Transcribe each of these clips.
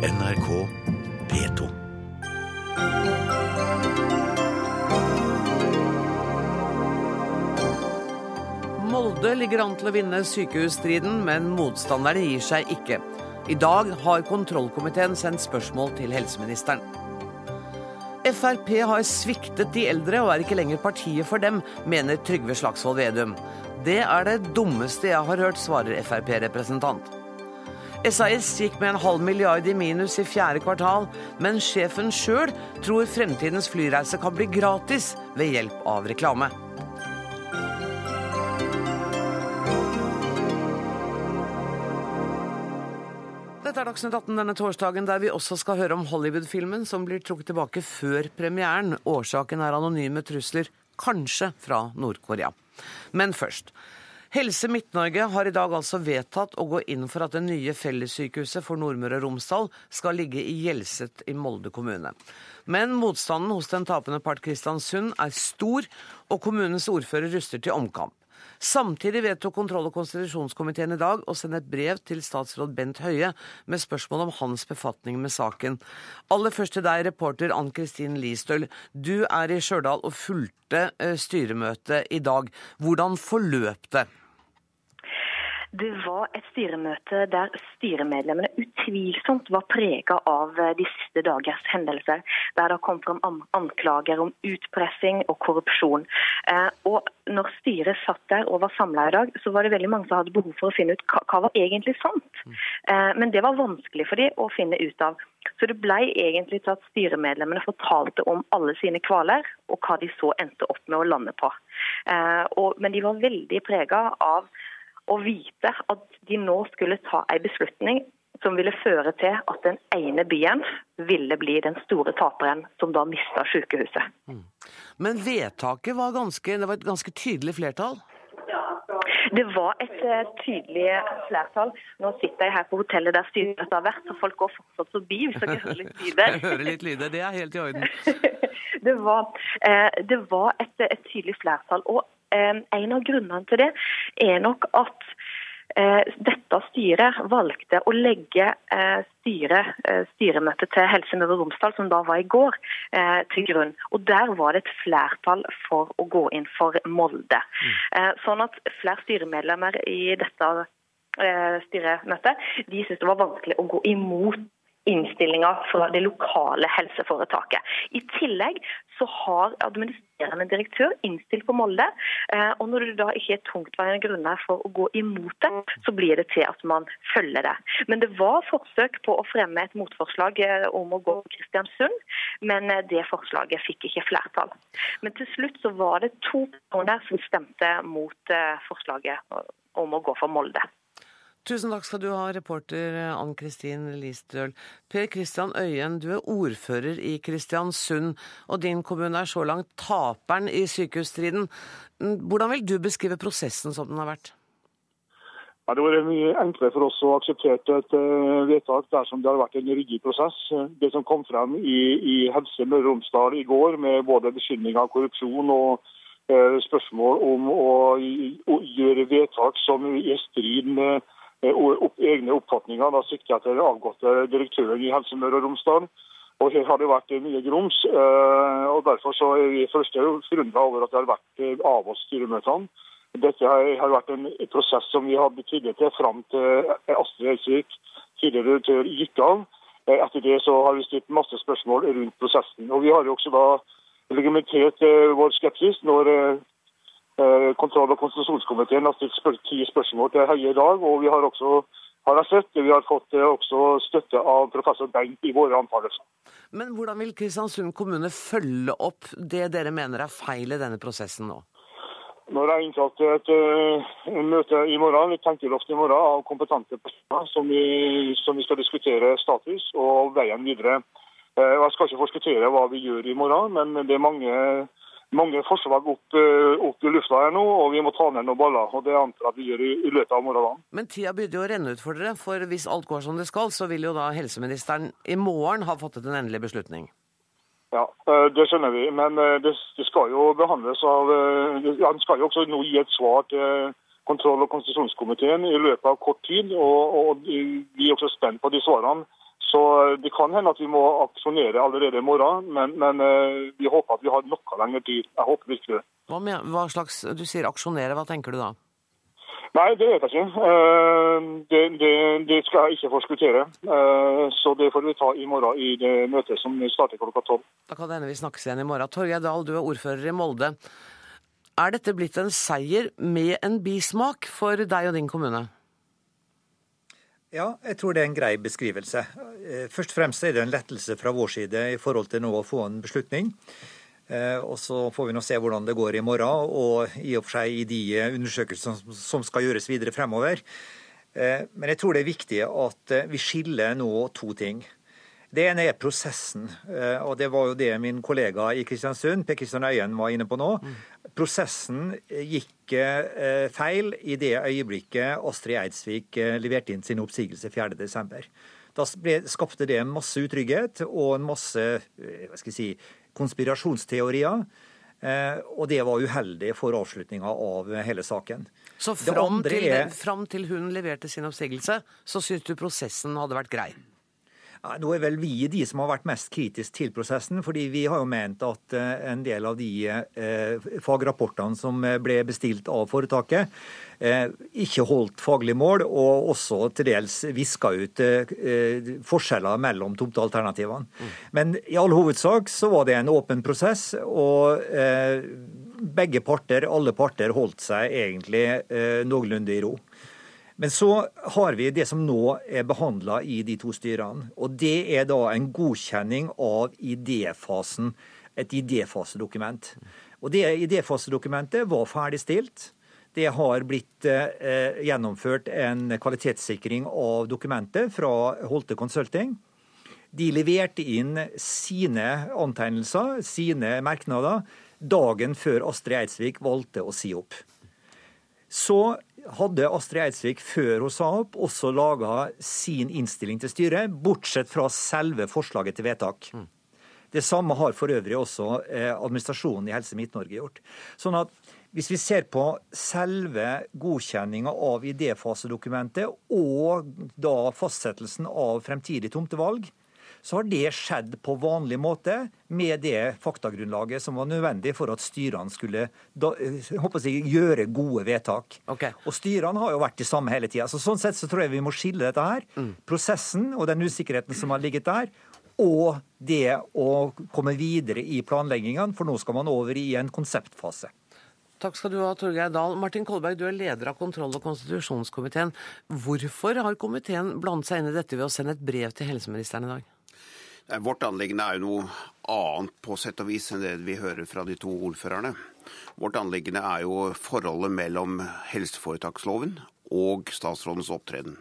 NRK P2. Molde ligger an til å vinne sykehusstriden, men motstanderne gir seg ikke. I dag har kontrollkomiteen sendt spørsmål til helseministeren. Frp har sviktet de eldre og er ikke lenger partiet for dem, mener Trygve Slagsvold Vedum. Det er det dummeste jeg har hørt, svarer Frp-representant. SAS gikk med en halv milliard i minus i fjerde kvartal, men sjefen sjøl tror fremtidens flyreise kan bli gratis ved hjelp av reklame. Dette er Dagsnytt 18 denne torsdagen, der vi også skal høre om Hollywood-filmen som blir trukket tilbake før premieren. Årsaken er anonyme trusler, kanskje fra Nord-Korea. Men først. Helse Midt-Norge har i dag altså vedtatt å gå inn for at det nye fellessykehuset for Nordmøre og Romsdal skal ligge i Hjelset i Molde kommune. Men motstanden hos den tapende part Kristiansund er stor, og kommunens ordfører ruster til omkamp. Samtidig vedtok kontroll- og konstitusjonskomiteen i dag å sende et brev til statsråd Bent Høie med spørsmål om hans befatning med saken. Aller først til deg, reporter Ann Kristin Listøl. Du er i Stjørdal og fulgte eh, styremøtet i dag. Hvordan forløp det? Det var et styremøte der styremedlemmene utvilsomt var prega av eh, de siste dagers hendelser. Der det kom fram anklager om utpressing og korrupsjon. Eh, og når styret satt der og var samla i dag, så var det veldig mange som hadde behov for å finne ut hva, var egentlig sant. Eh, men det var vanskelig for dem å finne ut av. Så det ble egentlig til at styremedlemmene fortalte om alle sine kvaler, og hva de så endte opp med å lande på. Men de var veldig prega av å vite at de nå skulle ta en beslutning som ville føre til at den ene byen ville bli den store taperen, som da mista sykehuset. Mm. Men vedtaket var ganske, det var et ganske tydelig flertall? Det var et uh, tydelig flertall. Nå sitter jeg her på hotellet der styret har vært, så folk går fortsatt forbi hvis dere hører litt lyder. hører litt lyder, det er helt i orden. det var, uh, det var et, et, tydelig flertall. og En av grunnene til det er nok at Eh, dette styret valgte å legge styret, eh, styremøtet til Helse Møre og Romsdal, som da var i går, til grunn. Og Der var det et flertall for å gå inn for Molde. Mm. Sånn at flere styremedlemmer i dette styremøtet de syntes det var vanskelig å gå imot innstillinga fra det lokale helseforetaket. I tillegg så har administrerende direktør innstilt på Molde. Eh, og Når det da ikke er tungtveiende grunner for å gå imot det, så blir det til at man følger det. Men det var forsøk på å fremme et motforslag eh, om å gå Kristiansund, men eh, det forslaget fikk ikke flertall. Men til slutt så var det to personer som stemte mot forslaget om å gå for Molde. Tusen takk skal du ha, reporter Ann Kristin Listøl. Per Kristian Øyen, du er ordfører i Kristiansund, og din kommune er så langt taperen i sykehusstriden. Hvordan vil du beskrive prosessen som den har vært? Ja, det vært mye enklere for oss å akseptere et uh, vedtak dersom det har vært en ryddig prosess. Det som kom frem i, i Helse Møre og Romsdal i går, med både beskyldning av korrupsjon og eh, spørsmål om å, å, gjøre vedtak som er i strid med Eh, opp, egne oppfatninger. Da sikter jeg til den avgåtte direktøren i Helse Møre og Romsdal. Og Her har det vært mye grums. Eh, og Derfor så er vi først forundra over at det har vært eh, av oss styremøtene. Dette har vært en prosess som vi hadde tillit til fram til Astrid Helsvik, tidligere direktør, gikk av. Etter det så har vi stilt masse spørsmål rundt prosessen. Og Vi har jo også da legimentert vår skepsis når Eh, kontroll- og konstitusjonskomiteen har stilt spør ti spørsmål til Høie i dag. og Vi har også har jeg sett, vi har fått eh, også støtte av professor Bengt i våre antakelser. Men hvordan vil Kristiansund kommune følge opp det dere mener er feil i denne prosessen nå? Når jeg innkalt til et uh, møte i morgen, et tenkeloft i morgen av kompetente personer som vi, som vi, skal diskutere status og veien videre. Uh, jeg skal ikke forskuttere hva vi gjør i morgen, men det er mange mange forslag opp, eh, opp, i lufta her nå, og vi må ta ned noen baller. og Det antar jeg at vi gjør i, i løpet av morgenen. Men tida begynner jo å renne ut for dere, for hvis alt går som det skal, så vil jo da helseministeren i morgen ha fattet en endelig beslutning? Ja, eh, det skjønner vi. Men eh, det, det skal jo behandles av Han skal jo også nå gi et svar til kontroll- og konstitusjonskomiteen i løpet av kort tid. og, og Vi er også spent på de svarene Så det kan hende at vi må aksjonere allerede i morgen, men, men vi håper at vi har noe lengre tid. Jeg håper virkelig det. Hva, med, hva slags, Du sier aksjonere, hva tenker du da? Nei, det vet jeg ikke. Det, det, det skal jeg ikke forskuttere. Så det får vi ta i morgen i det møtet som starter klokka tolv. Da kan det hende vi snakkes igjen i morgen. Torgeir Dahl, du er ordfører i Molde. Er dette blitt en seier med en bismak for deg og din kommune? Ja, jeg tror det er en grei beskrivelse. Eh, først og fremst er det en lettelse fra vår side i forhold til nå å få en beslutning. Eh, og så får vi nå se hvordan det går i morgen, og i og for seg i de undersøkelsene som skal gjøres videre fremover. Eh, men jeg tror det er viktig at vi skiller nå to ting. Det ene er prosessen, og det var jo det min kollega i Kristiansund, Per Kristian Øyen, var inne på nå. Prosessen gikk eh, feil i det øyeblikket Astrid Eidsvik eh, leverte inn sin oppsigelse 4.12. Da skapte det masse utrygghet og en masse eh, hva skal jeg si, konspirasjonsteorier. Og det var uheldig for avslutninga av hele saken. Så fram til, er... fram til hun leverte sin oppsigelse, så syntes du prosessen hadde vært grei? Nå er vel vi de som har vært mest kritisk til prosessen, fordi vi har jo ment at eh, en del av de eh, fagrapportene som eh, ble bestilt av foretaket, eh, ikke holdt faglig mål, og også til dels viska ut forskjeller mellom tomtealternativene. Mm. Men i all hovedsak så var det en åpen prosess, og begge parter, alle parter, holdt seg egentlig noenlunde i ro. Men så har vi det som nå er behandla i de to styrene. Og det er da en godkjenning av idéfasen, et idéfasedokument. Og det idéfasedokumentet var ferdigstilt. Det har blitt eh, gjennomført en kvalitetssikring av dokumentet fra Holte Consulting. De leverte inn sine antegnelser, sine merknader, dagen før Astrid Eidsvik valgte å si opp. Så hadde Astrid Eidsvik, før hun sa opp, også laga sin innstilling til styret, bortsett fra selve forslaget til vedtak. Mm. Det samme har for øvrig også eh, administrasjonen i Helse Midt-Norge gjort. Sånn at hvis vi ser på selve godkjenninga av idéfasedokumentet og da fastsettelsen av fremtidig tomtevalg, så har det skjedd på vanlig måte med det faktagrunnlaget som var nødvendig for at styrene skulle da, jeg, gjøre gode vedtak. Okay. Og styrene har jo vært de samme hele tida. Så sånn sett så tror jeg vi må skille dette her. Mm. Prosessen og den usikkerheten som har ligget der, og det å komme videre i planleggingene, for nå skal man over i en konseptfase. Takk skal du ha, Torgeir Dahl. Martin Kolberg, du er leder av kontroll- og konstitusjonskomiteen. Hvorfor har komiteen blandet seg inn i dette ved å sende et brev til helseministeren i dag? Vårt anliggende er jo noe annet på sett og vis enn det vi hører fra de to ordførerne. Vårt anliggende er jo forholdet mellom helseforetaksloven og statsrådens opptreden.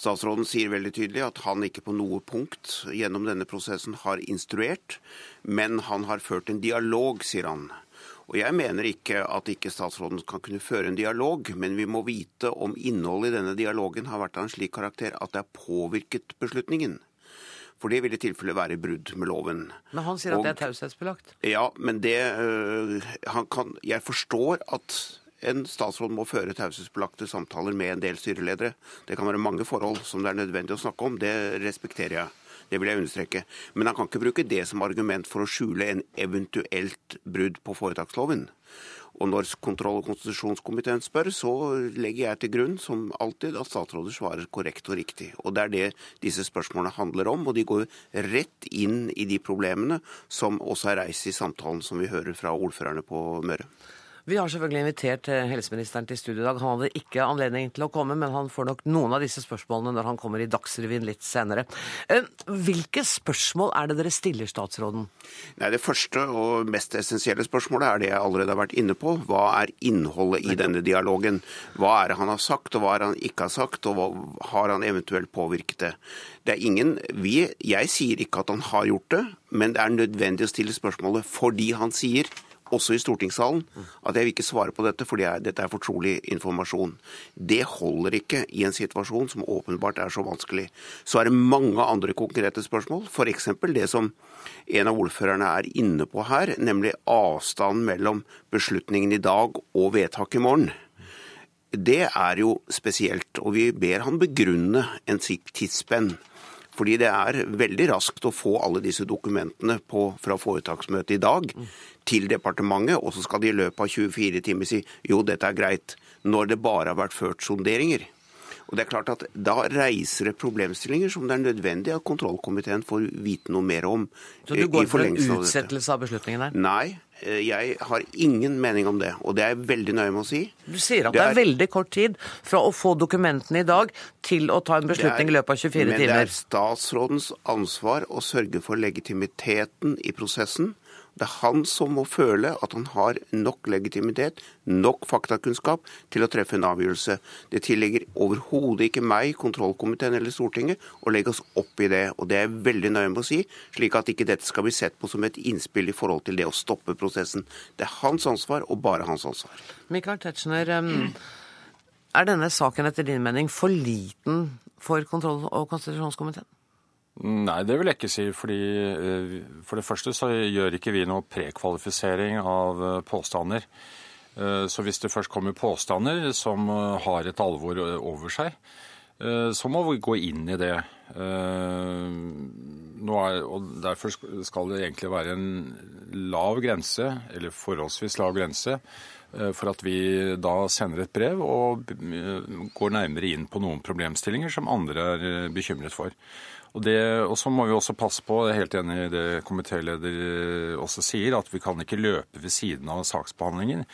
Statsråden sier veldig tydelig at han ikke på noe punkt gjennom denne prosessen har instruert, men han har ført en dialog, sier han. Og Jeg mener ikke at ikke statsråden kan kunne føre en dialog, men vi må vite om innholdet i denne dialogen har vært av en slik karakter at det har påvirket beslutningen. For det vil i tilfelle være brudd med loven. Men han sier at og, det er taushetsbelagt? Ja, men det øh, kan, Jeg forstår at en statsråd må føre taushetsbelagte samtaler med en del styreledere. Det kan være mange forhold som det er nødvendig å snakke om. Det respekterer jeg. Det vil jeg understreke. Men han kan ikke bruke det som argument for å skjule en eventuelt brudd på foretaksloven. Og når kontroll- og konstitusjonskomiteen spør, så legger jeg til grunn, som alltid, at statsråder svarer korrekt og riktig. Og det er det disse spørsmålene handler om. Og de går rett inn i de problemene som også er reist i samtalen som vi hører fra ordførerne på Møre. Vi har selvfølgelig invitert eh, helseministeren til studio i dag. Han hadde ikke anledning til å komme, men han får nok noen av disse spørsmålene når han kommer i Dagsrevyen litt senere. Eh, hvilke spørsmål er det dere stiller statsråden? Nei, Det første og mest essensielle spørsmålet er det jeg allerede har vært inne på. Hva er innholdet i denne dialogen? Hva er det han har sagt, og hva er det han ikke har sagt, og hva har han eventuelt påvirket det? Det er ingen, vi, Jeg sier ikke at han har gjort det, men det er nødvendig å stille spørsmålet fordi han sier også i stortingssalen, at jeg vil ikke svare på dette fordi dette er fortrolig informasjon. Det holder ikke i en situasjon som åpenbart er så vanskelig. Så er det mange andre konkrete spørsmål, f.eks. det som en av ordførerne er inne på her, nemlig avstanden mellom beslutningen i dag og vedtak i morgen. Det er jo spesielt, og vi ber han begrunne en slik tidsspenn. Fordi det er veldig raskt å få alle disse dokumentene på, fra foretaksmøtet i dag til departementet, og så skal de i løpet av 24 timer si jo, dette er greit, når det bare har vært ført sonderinger. Og det er klart at Da reiser det problemstillinger som det er nødvendig at kontrollkomiteen får vite noe mer om. Så du går for en utsettelse av beslutningen der? Nei, jeg har ingen mening om det. Og det er jeg veldig nøye med å si. Du sier at det er veldig kort tid fra å få dokumentene i dag til å ta en beslutning i løpet av 24 men det er statsrådens ansvar å sørge for legitimiteten i prosessen. Det er han som må føle at han har nok legitimitet, nok faktakunnskap, til å treffe en avgjørelse. Det tilligger overhodet ikke meg, kontrollkomiteen eller Stortinget å legge oss opp i det. Og det er jeg veldig nøye med å si, slik at ikke dette skal bli sett på som et innspill i forhold til det å stoppe prosessen. Det er hans ansvar, og bare hans ansvar. Michael Tetzschner, er denne saken etter din mening for liten for kontroll- og konstitusjonskomiteen? Nei, det vil jeg ikke si. fordi eh, For det første så gjør ikke vi noe prekvalifisering av eh, påstander. Eh, Så hvis det først kommer påstander som har et alvor over seg, så må vi gå inn i det. Er, og Derfor skal det egentlig være en lav grense, eller forholdsvis lav grense, for at vi da sender et brev og går nærmere inn på noen problemstillinger som andre er bekymret for. Og, og så må vi også passe på, jeg er helt enig i det komitéleder eh, også sier, at vi kan ikke løpe ved siden av saksbehandlingen.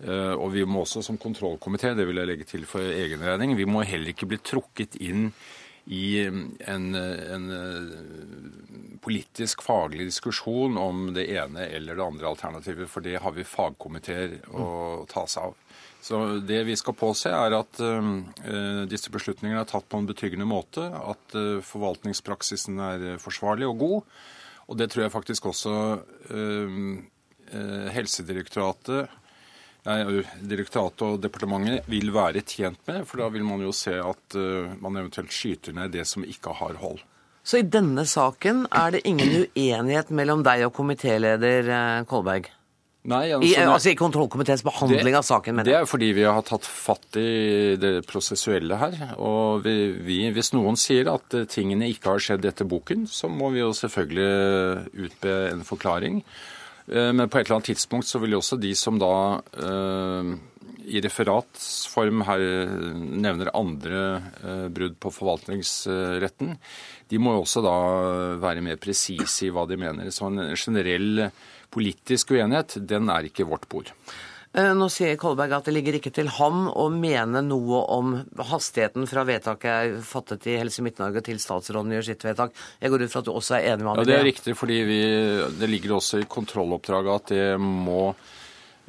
Eh, Og vi må også som kontrollkomité, det vil jeg legge til for egen regning, vi må heller ikke bli trukket inn i en, en eh, politisk faglig diskusjon om det ene eller det andre alternativet, for det har vi fagkomiteer å ta seg av. Så det vi skal påse, er at uh, disse beslutningene er tatt på en betryggende måte, at uh, forvaltningspraksisen er eh, forsvarlig og god. Og det tror jeg faktisk også uh, Helsedirektoratet Nei, Direktoratet og departementet vil være tjent med, for da vil man jo se at man eventuelt skyter ned det som ikke har hold. Så i denne saken er det ingen uenighet mellom deg og komitéleder Kolberg? Nei, I, altså, altså i kontrollkomiteens behandling av saken, mener jeg. Det er fordi vi har tatt fatt i det prosessuelle her. Og vi, vi, hvis noen sier at eh, tingene ikke har skjedd etter boken, så må vi jo selvfølgelig utbe en forklaring. Eh, Men på et eller annet tidspunkt så vil jo også de som da eh, i referatsform her nevner andre eh, brudd på forvaltningsretten, de må jo også da være mer presise i hva de mener. Så en generell politisk uenighet, den er ikke vårt bord. Eh, Nå sier Kolberg at det ligger ikke til ham å mene noe om hastigheten fra vedtaket er fattet i Helse Midt-Norge til statsråden gjør sitt vedtak. Jeg går ut fra at du også er enig med ham i Det Ja, det er riktig, fordi vi, det ligger også i kontrolloppdraget at det må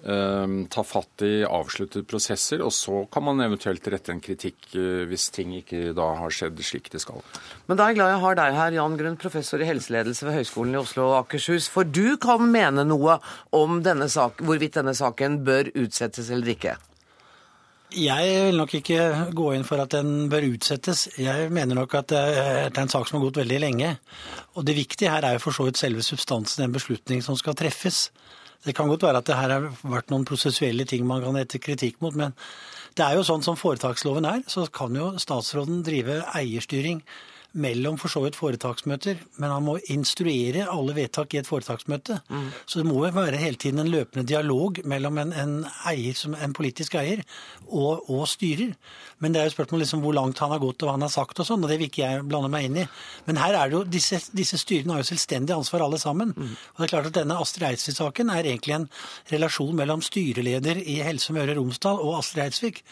ta fatt i avsluttede prosesser, og så kan man eventuelt rette en kritikk eh, hvis ting ikke da har skjedd slik det skal. Men da er jeg glad jeg har deg her, Jan Grunn, professor i helseledelse ved Høgskolen i Oslo og Akershus. For du kan mene noe om denne sak, hvorvidt denne saken bør utsettes eller ikke. Jeg vil nok ikke gå inn for at den bør utsettes. Jeg mener nok at det er en sak som har gått veldig lenge. Og det viktige her er jo for så vidt selve substansen i den beslutning som skal treffes. Det kan godt være at det her har vært noen prosessuelle ting man kan rette kritikk mot, men det er jo sånn som foretaksloven er, så kan jo statsråden drive eierstyring mellom for så vidt foretaksmøter, men han må instruere alle vedtak i et foretaksmøte. Så det må være hele tiden en løpende dialog mellom en, en, eier, som, en politisk eier og, og styrer. Men det er jo spørsmål liksom hvor langt han har gått og hva han har sagt og sånn, og det vil ikke jeg blande meg inn i. Men her er det jo, disse, disse styrene har jo selvstendig ansvar alle sammen. Og det er klart at denne Astrid Eidsvik-saken er egentlig en relasjon mellom styreleder i Helse Møre og Romsdal og Astrid Eidsvik.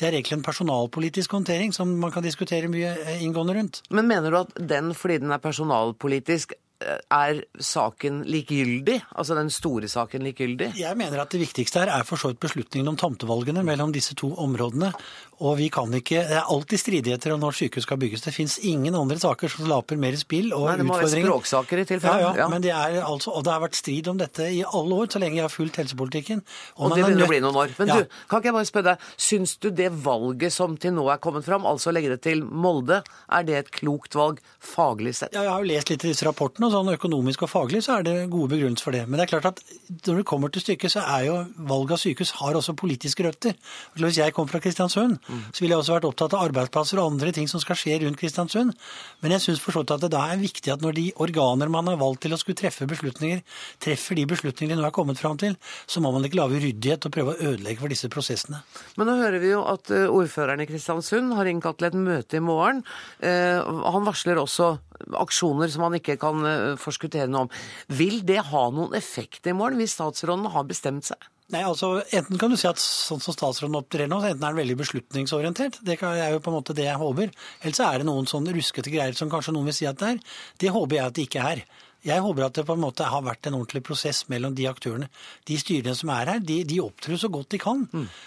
Det er egentlig en personalpolitisk håndtering som man kan diskutere mye eh, inngående rundt. Men mener du at den, fordi den er personalpolitisk, eh, er saken likegyldig? Altså den store saken likegyldig? Jeg mener at det viktigste her er for så vidt beslutningen om tomtevalgene mellom disse to områdene. Og vi kan ikke, Det er alltid stridigheter om når sykehus skal bygges. Det fins ingen andre saker som laper mer spill og Nei, det må være språksaker i tilfelle. Ja, ja, Ja. Men det er altså, og det har vært strid om dette i alle år, så lenge jeg har fulgt helsepolitikken. Og og det er begynner å bli noen år. Men Ja. du, kan ikke jeg bare spørre deg, syns du det valget som til nå er kommet fram, altså å legge det til Molde, er det et klokt valg faglig sett? Ja, jeg har jo lest litt i disse rapportene, og sånn økonomisk og faglig så er det gode begrunnelser for det. Men det er klart at når det kommer til stykket, så er jo valg av sykehus har også politiske røtter. Hvis jeg kommer fra Kristiansund, så ville jeg også vært opptatt av arbeidsplasser og andre ting som skal skje rundt Kristiansund. Men jeg syns forstått at det da er viktig at når de organer man har valgt til å skulle treffe beslutninger, treffer de beslutningene de nå er kommet fram til, så må man ikke lage uryddighet og prøve å ødelegge for disse prosessene. Men nå hører vi jo at eh, ordføreren i Kristiansund har innkalt til et møte i morgen. Eh, Han varsler også aksjoner som han ikke kan eh, forskuttere noe om. Vil det ha noen effekt i morgen, hvis statsråden har bestemt seg? Nei, altså, Enten kan du si at sånn som statsråden opptrer nå, så enten er han veldig beslutningsorientert. Det er jo på en måte det jeg håper. Eller så er det noen sånne ruskete greier som kanskje noen vil si at det er. Det håper jeg at det ikke er. Jeg håper at det på en måte har vært en ordentlig prosess mellom de aktørene. De styrene som er her, de, de opptrer så godt de kan.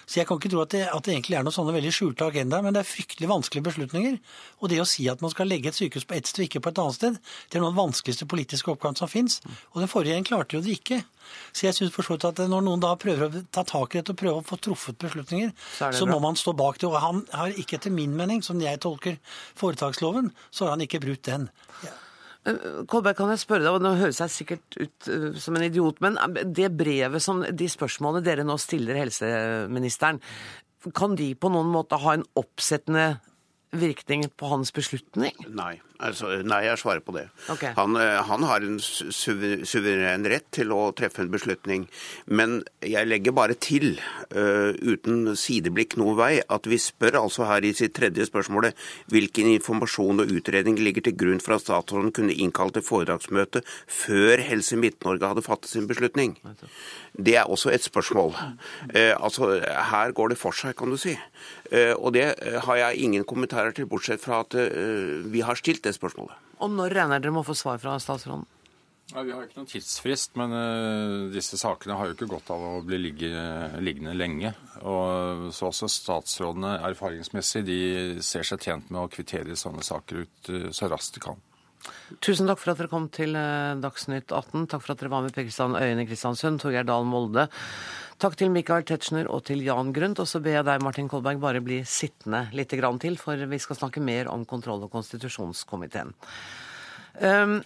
Så jeg kan ikke tro at det, at det egentlig er noen sånne veldig skjulte agendaer, men det er fryktelig vanskelige beslutninger. Og det å si at man skal legge et sykehus på ett sted og ikke på et annet sted, det er noen av de vanskeligste politiske oppgavene som fins. Og den forrige regjeringen klarte jo det ikke. Så jeg synes for så vidt at når noen da prøver å ta tak i dette og prøve å få truffet beslutninger, Så så må man stå bak det. Og han har ikke etter min mening, som jeg tolker foretaksloven, så har han ikke brutt den. Eh, Kolberg, kan jeg spørre deg, og nå høres jeg sikkert ut eh, som en idiot, men eh, det brevet som de spørsmålene dere nå stiller helseministeren, kan de på noen måte ha en oppsettende virkning på hans beslutning? Nei. Altså, nei, jeg svarer på det. Okay. Han, eh, han har en suveren rett til å treffe en beslutning. Men jeg legger bare til, uh, uten sideblikk noen vei, at vi spør altså her i sitt tredje spørsmålet hvilken informasjon og utredning ligger til grunn for at statsråden kunne innkalle til foredragsmøte før Helse Midt-Norge hadde fattet sin beslutning. Det er også et spørsmål. Uh, altså, her går det for seg, kan du si. Eh, og det eh, har jeg ingen kommentarer til, bortsett fra at eh, vi har stilt det spørsmålet. Og når regner dere med å få svar fra statsråden? Ja, Vi har ikke noen tidsfrist, men uh, disse sakene har jo ikke godt av å bli ligge, liggende lenge. Og så også statsrådene erfaringsmessig de ser seg tjent med å kvittere sånne saker ut uh, så raskt de kan. Tusen takk for at dere kom til eh, Dagsnytt 18. Takk for at dere var med Per Kristian Øyen i Kristiansund, Torgeir Dahl Molde. Takk til Michael Tetzschner og til Jan Grundt. Og så ber jeg deg, Martin Kolberg, bare bli sittende litt til, for vi skal snakke mer om kontroll- og konstitusjonskomiteen. Um,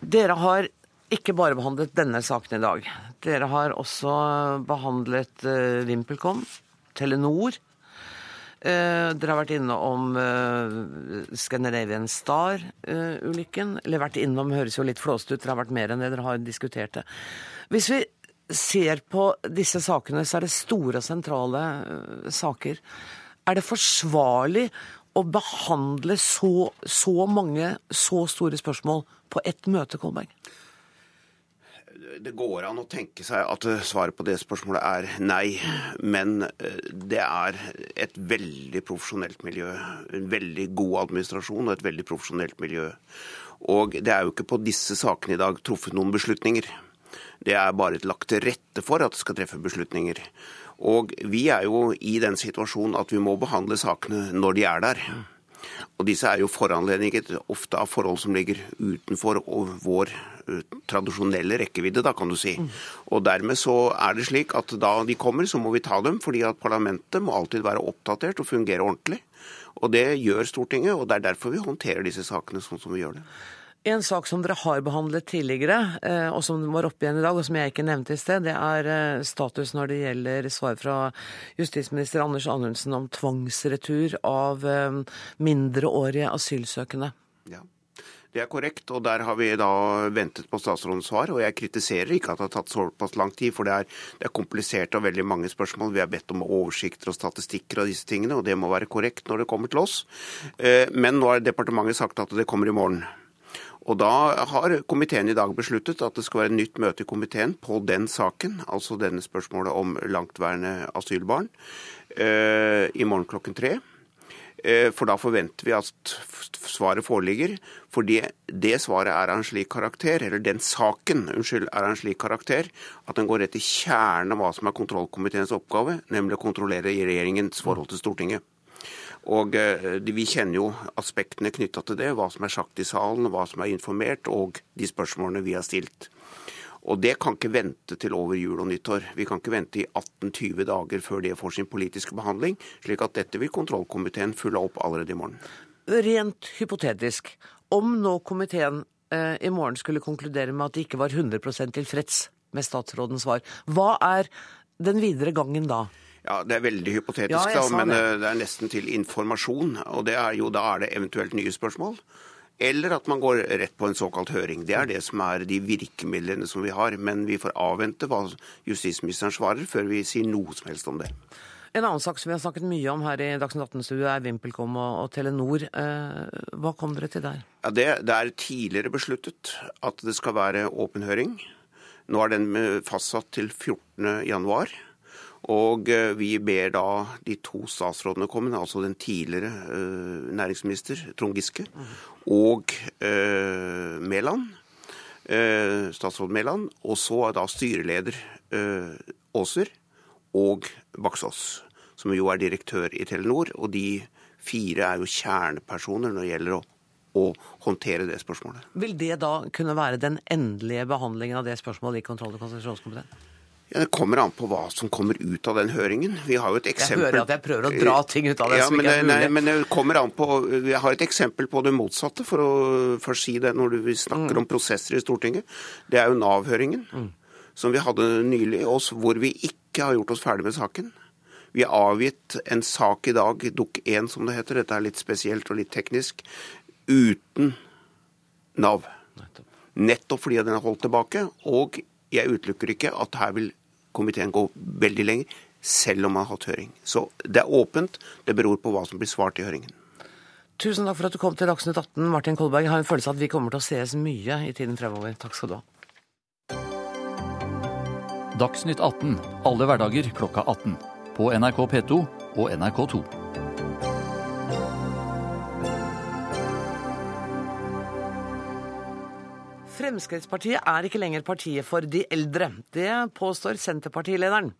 dere har ikke bare behandlet denne saken i dag. Dere har også behandlet uh, VimpelCom, Telenor. Eh, dere har vært innom eh, Scandinavian Star-ulykken. Eller vært innom, høres jo litt flåst ut, dere har vært mer enn det, dere har diskutert det. Hvis vi ser på disse sakene, så er det store og sentrale eh, saker. Er det forsvarlig å behandle så, så mange så store spørsmål på ett møte, Kolberg? Det går an å tenke seg at eh, svaret på det spørsmålet er nei, men eh, det er et veldig profesjonelt miljø. En veldig god administrasjon og et veldig profesjonelt miljø. Og det er jo ikke på disse sakene i dag truffet noen beslutninger. Det er bare lagt til rette for at det skal treffe beslutninger. Og vi er jo i den situasjonen at vi må behandle sakene når de er der. Og disse er jo foranledninger ofte av forhold som ligger utenfor vår tradisjonelle rekkevidde, da kan du si. Og dermed så er det slik at da de kommer, så må vi ta dem, fordi at parlamentet må alltid være oppdatert og fungere ordentlig. Og det gjør Stortinget, og det er derfor vi håndterer disse sakene sånn som vi gjør det. En sak som dere har behandlet tidligere, eh, og som var oppe igjen i dag, og som jeg ikke nevnte i sted, det er eh, status når det gjelder svar fra justisminister Anders Anundsen om tvangsretur av eh, mindreårige asylsøkende. Ja. Det er korrekt, og der har vi da ventet på statsrådens svar. Og jeg kritiserer ikke at det har tatt såpass lang tid, for det er, det er komplisert og veldig mange spørsmål. Vi har bedt om oversikter og statistikker og disse tingene, og det må være korrekt når det kommer til oss. Men nå har departementet sagt at det kommer i morgen. Og da har komiteen i dag besluttet at det skal være et nytt møte i komiteen på den saken, altså denne spørsmålet om langtværende asylbarn, i morgen klokken tre. For da forventer vi at svaret foreligger. for det svaret er av en slik karakter, eller den saken unnskyld, er av en slik karakter at den går rett i kjernen av hva som er kontrollkomiteens oppgave, nemlig å kontrollere regjeringens forhold til Stortinget. Og Vi kjenner jo aspektene knytta til det, hva som er sagt i salen, hva som er informert, og de spørsmålene vi har stilt. Og det kan ikke vente til over jul og nyttår. Vi kan ikke vente i 18-20 dager før det får sin politiske behandling, slik at dette vil kontrollkomiteen følge opp allerede i morgen. Rent hypotetisk, Om nå komiteen eh, i morgen skulle konkludere med at de ikke var 100% tilfreds med statsrådens svar, hva er den videre gangen da? Ja, Det er veldig hypotetisk, Ja, da, men det. eh, det er nesten til informasjon. og det er jo, Da er det eventuelt nye spørsmål. Eller at man går rett på en såkalt høring. Det er det som er de virkemidlene som vi har. Men vi får avvente hva justisministeren svarer, før vi sier noe som helst om det. En annen sak som vi har snakket mye om her i Dagsnytt 18-studio, er VimpelCom og, og Telenor. Eh, hva kom dere til der? Ja, det, det er tidligere besluttet at det skal være åpen høring. Nå er den eh, fastsatt til 14. Og eh, vi ber da de to statsrådene komme, altså den tidligere eh, næringsminister Trond Giske og eh, Mæland, statsråd Mæland, og så er da styreleder Aaser og Baksås, som jo er direktør i Telenor. Og de fire er jo kjernepersoner når det gjelder å, å håndtere det spørsmålet. Vil det da kunne være den endelige behandlingen av det spørsmålet i kontroll- og konstitusjonskomiteen? Ja, det kommer an på hva som kommer ut av den høringen. Vi har jo et eksempel Jeg hører at jeg prøver å dra ting ut av det ja, som men, ikke er Nei, mulig. men det kommer an på Vi har et eksempel på det motsatte, for å først si det når vi snakker Mm. om prosesser i Stortinget. Det er jo Nav-høringen, som vi hadde nylig, oss, hvor vi ikke har gjort oss ferdig med saken. Vi har avgitt en sak i dag, Dukk 1 som det heter, dette er litt spesielt og litt teknisk, uten Nav. Nettopp fordi den er holdt tilbake. Og jeg utelukker ikke at her vil komiteen gå veldig lenger, selv om man har hatt høring. Så det er åpent. Det beror på hva som blir svart i høringen. Tusen takk for at du kom til Dagsnytt 18, Martin Kolberg. Jeg har en følelse av at vi kommer til å ses mye i tiden fremover. Takk skal du ha. Dagsnytt 18 alle hverdager klokka 18. På NRK P2 og NRK2. Fremskrittspartiet er ikke lenger partiet for de eldre. Det påstår Senterpartilederen.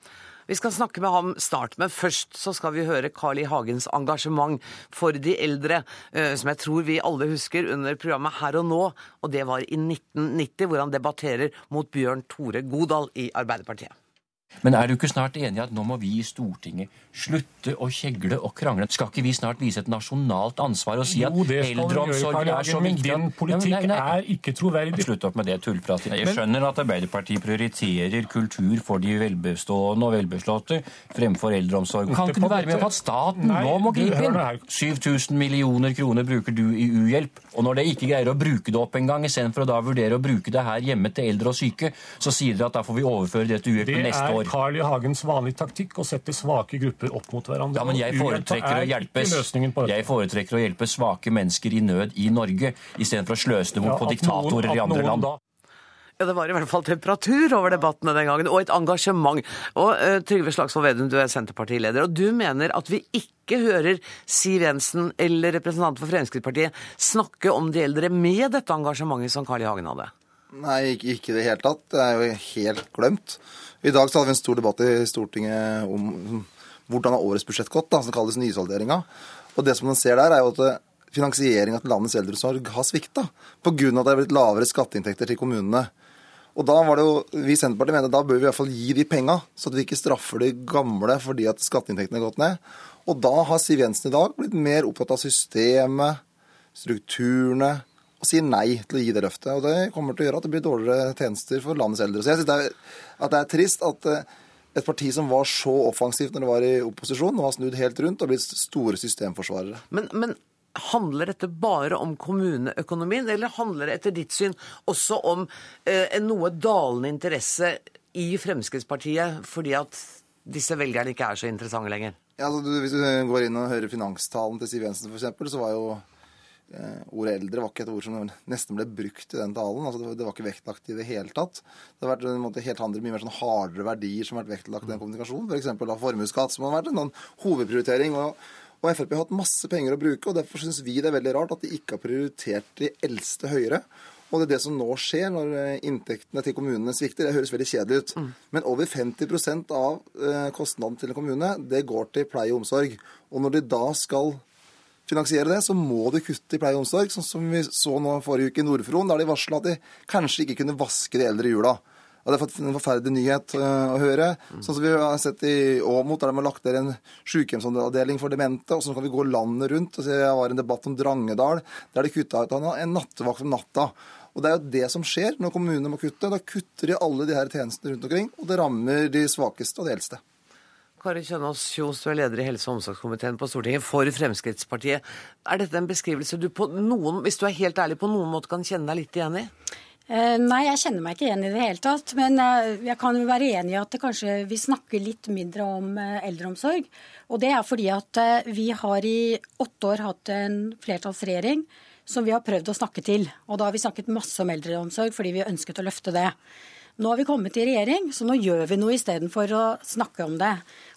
Vi skal snakke med ham snart, men først så skal vi høre Carl I. Hagens engasjement for de eldre, eh, som jeg tror vi alle husker under programmet Her og nå, og det var i 1990, hvor han debatterer mot Bjørn Tore Godal i Arbeiderpartiet. Men er du ikke snart enig i at nå må vi i Stortinget slutte å kjegle og krangle? Skal ikke vi snart vise et nasjonalt ansvar og si at det eldreomsorgen er så men viktig din politikk nei, nei, nei. er ikke troverdig. Slutt opp med det tullpratet. Jeg skjønner at Arbeiderpartiet prioriterer kultur for de velbestående og velbeslåtte fremfor eldreomsorg. Kan ikke du være med på at staten nå må gripe inn? 7000 millioner kroner bruker du i uhjelp, og når dere ikke greier å bruke det opp engang, istedenfor å da vurdere å bruke det her hjemme til eldre og syke, så sier dere at da får vi overføre det til Det år. neste er. Carl I. Hagens vanlige taktikk å sette svake grupper opp mot hverandre. Ja, men jeg foretrekker å hjelpe, jeg foretrekker å hjelpe svake mennesker i nød i Norge, istedenfor å sløse det bort Ja, på at diktatorer noen- i andre land. da- Ja, det var i hvert fall temperatur over debattene den gangen, og et engasjement. Og uh, Trygve Slagsvold Vedum, du er Senterpartileder, og du mener at vi ikke hører Siv Jensen eller representanter for Fremskrittspartiet snakke om de eldre med dette engasjementet som Carl I. Hagen hadde. Nei, ikke ikke i det hele tatt. Det er jo helt glemt. I dag så hadde vi en stor debatt i Stortinget om hvordan har årets budsjett gått, da, som kalles nysalderinga. Og det som man ser der, er jo at finansieringa til landets eldreomsorg har svikta. Pga. at det er blitt lavere skatteinntekter til kommunene. Og da var det jo, Vi i Senterpartiet mener da bør vi i hvert fall gi de penga, så at vi ikke straffer de gamle fordi at skatteinntektene har gått ned. Og da har Siv Jensen i dag blitt mer opptatt av systemet, strukturene, og sier nei til å gi det løftet. Og det kommer til å gjøre at det blir dårligere tjenester for landets eldre. Så jeg syns det, det er trist at eh, et parti som var så offensivt når det var i opposisjon, nå har snudd helt rundt og blitt store systemforsvarere. Men, men handler dette bare om kommuneøkonomien, eller handler det etter ditt syn også om eh, en noe dalende interesse i Fremskrittspartiet fordi at disse velgerne ikke er så interessante lenger? Ja, altså, du, hvis du går inn og hører finanstalen til Siv Jensen f.eks., så var jo ordet eldre var ikke et ord som nesten ble brukt i den talen. altså Det var, ikke vektlagt i det hele tatt. Det har vært en måte, helt andre, mye mer sånn hardere verdier som har vært vektlagt i den kommunikasjonen. F.eks. formuesskatt, som har vært en sånn hovedprioritering. og og Frp har hatt masse penger å bruke, og derfor syns vi det er veldig rart at de ikke har prioritert de eldste høyere. Og det er det som nå skjer når eh, inntektene til kommunene svikter. Det høres veldig kjedelig ut. Men over 50 av eh, kostnaden til en kommune, det går til pleie og omsorg. Og når de da skal finansiere det, så må de kutte i pleie og omsorg. Sånn som vi så nå forrige uke i Nordfron, der de varsla at de kanskje ikke kunne vaske de eldre i jula. Og Det er en forferdelig nyhet øh, å høre. Sånn som vi har sett i Åmot, der de har lagt der en sykehjemsavdeling for demente. Og så kan vi gå landet rundt. og se, Jeg var i en debatt om Drangedal, der de kutta ut en nattevakt om natta. Og Det er jo det som skjer når kommunene må kutte. Da kutter de alle de her tjenestene rundt omkring, og det rammer de svakeste og de eldste. Kari Kjønaas Kjos, du er leder i helse- og omsorgskomiteen på Stortinget for Fremskrittspartiet. Er dette en beskrivelse du på noen, hvis du er helt ærlig, på noen måte kan kjenne deg litt igjen i? Eh, nei, jeg kjenner meg ikke igjen i det hele tatt. Men eh, jeg kan jo være enig i at kanskje vi snakker litt mindre om eh, eldreomsorg. Og det er fordi at vi har i åtte år hatt en flertallsregjering som vi har prøvd å snakke til. Og da har vi snakket masse om eldreomsorg fordi vi ønsket å løfte det. Nå har vi kommet i regjering, så nå gjør vi noe istedenfor å snakke om det.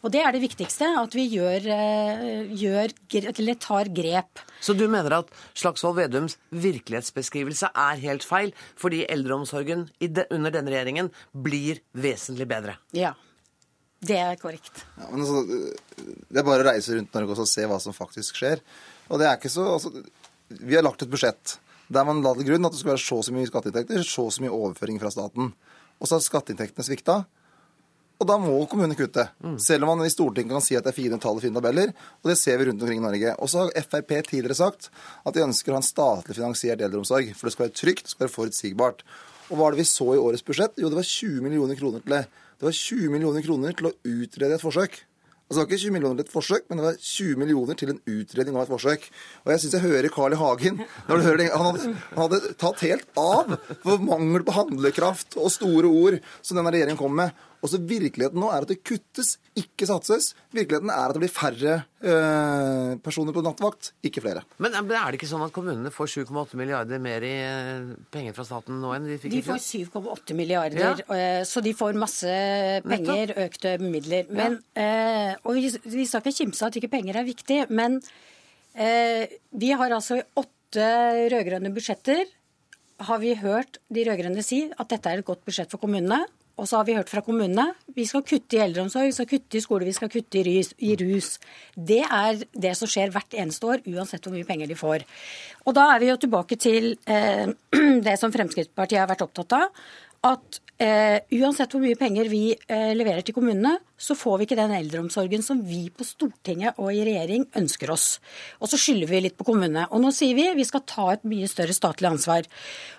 Og det er det viktigste, at vi gjør, eh, gjør, eller tar grep. Så du mener at Slagsvold Vedums virkelighetsbeskrivelse er helt feil, fordi eldreomsorgen under denne regjeringen blir vesentlig bedre? Ja. Det er korrekt. Ja, altså, det er bare å reise rundt Norge og se hva som faktisk skjer. Og det er ikke så, altså, Vi har lagt et budsjett der man la til grunn at det skulle være så og så mye skatteinntekter, så og så mye overføring fra staten og så har skatteinntektene svikta. Og da må kommunene kutte. Mm. Selv om man i Stortinget kan si at det er fine tall og fine tabeller. Og det ser vi rundt omkring i Norge. Og så har Frp tidligere sagt at de ønsker å ha en statlig finansiert eldreomsorg. For det skal være trygt, det skal være forutsigbart. Og hva er det vi så i årets budsjett? Jo, det var 20 millioner kroner til det. Det var 20 millioner kroner til å utrede et forsøk. Altså, det var ikke 20 millioner til et forsøk, men det var 20 millioner til en utredning av et forsøk. Og jeg syns jeg hører Carl I. Hagen hører han, hadde, han hadde tatt helt av for mangel på handlekraft og store ord som denne regjeringen kom med. Og så Virkeligheten nå er at det kuttes, ikke satses. Virkeligheten er at det blir færre øh, personer på nattevakt, ikke flere. Men er det ikke sånn at kommunene får 7,8 milliarder mer i øh, penger fra staten nå enn de fikk i fjor? De får 7,8 milliarder, ja. Øh, så de får masse penger, økte midler. Men, ja. og vi, vi skal ikke kimse av at ikke penger er viktig, men vi har altså i åtte rød-grønne budsjetter har vi hørt de rød-grønne si at dette er et godt budsjett for kommunene. Og så har vi hørt fra kommunene vi skal kutte i eldreomsorg, vi skal kutte i skole, vi skal kutte i rus, i rus. Det er det som skjer hvert eneste år, uansett hvor mye penger de får. Og da er vi jo tilbake til eh, det som Fremskrittspartiet har vært opptatt av. At eh, uansett hvor mye penger vi eh, leverer til kommunene, så får vi ikke den eldreomsorgen som vi på Stortinget og i regjering ønsker oss. Og så skylder vi litt på kommunene. Og nå sier vi vi skal ta et mye større statlig ansvar.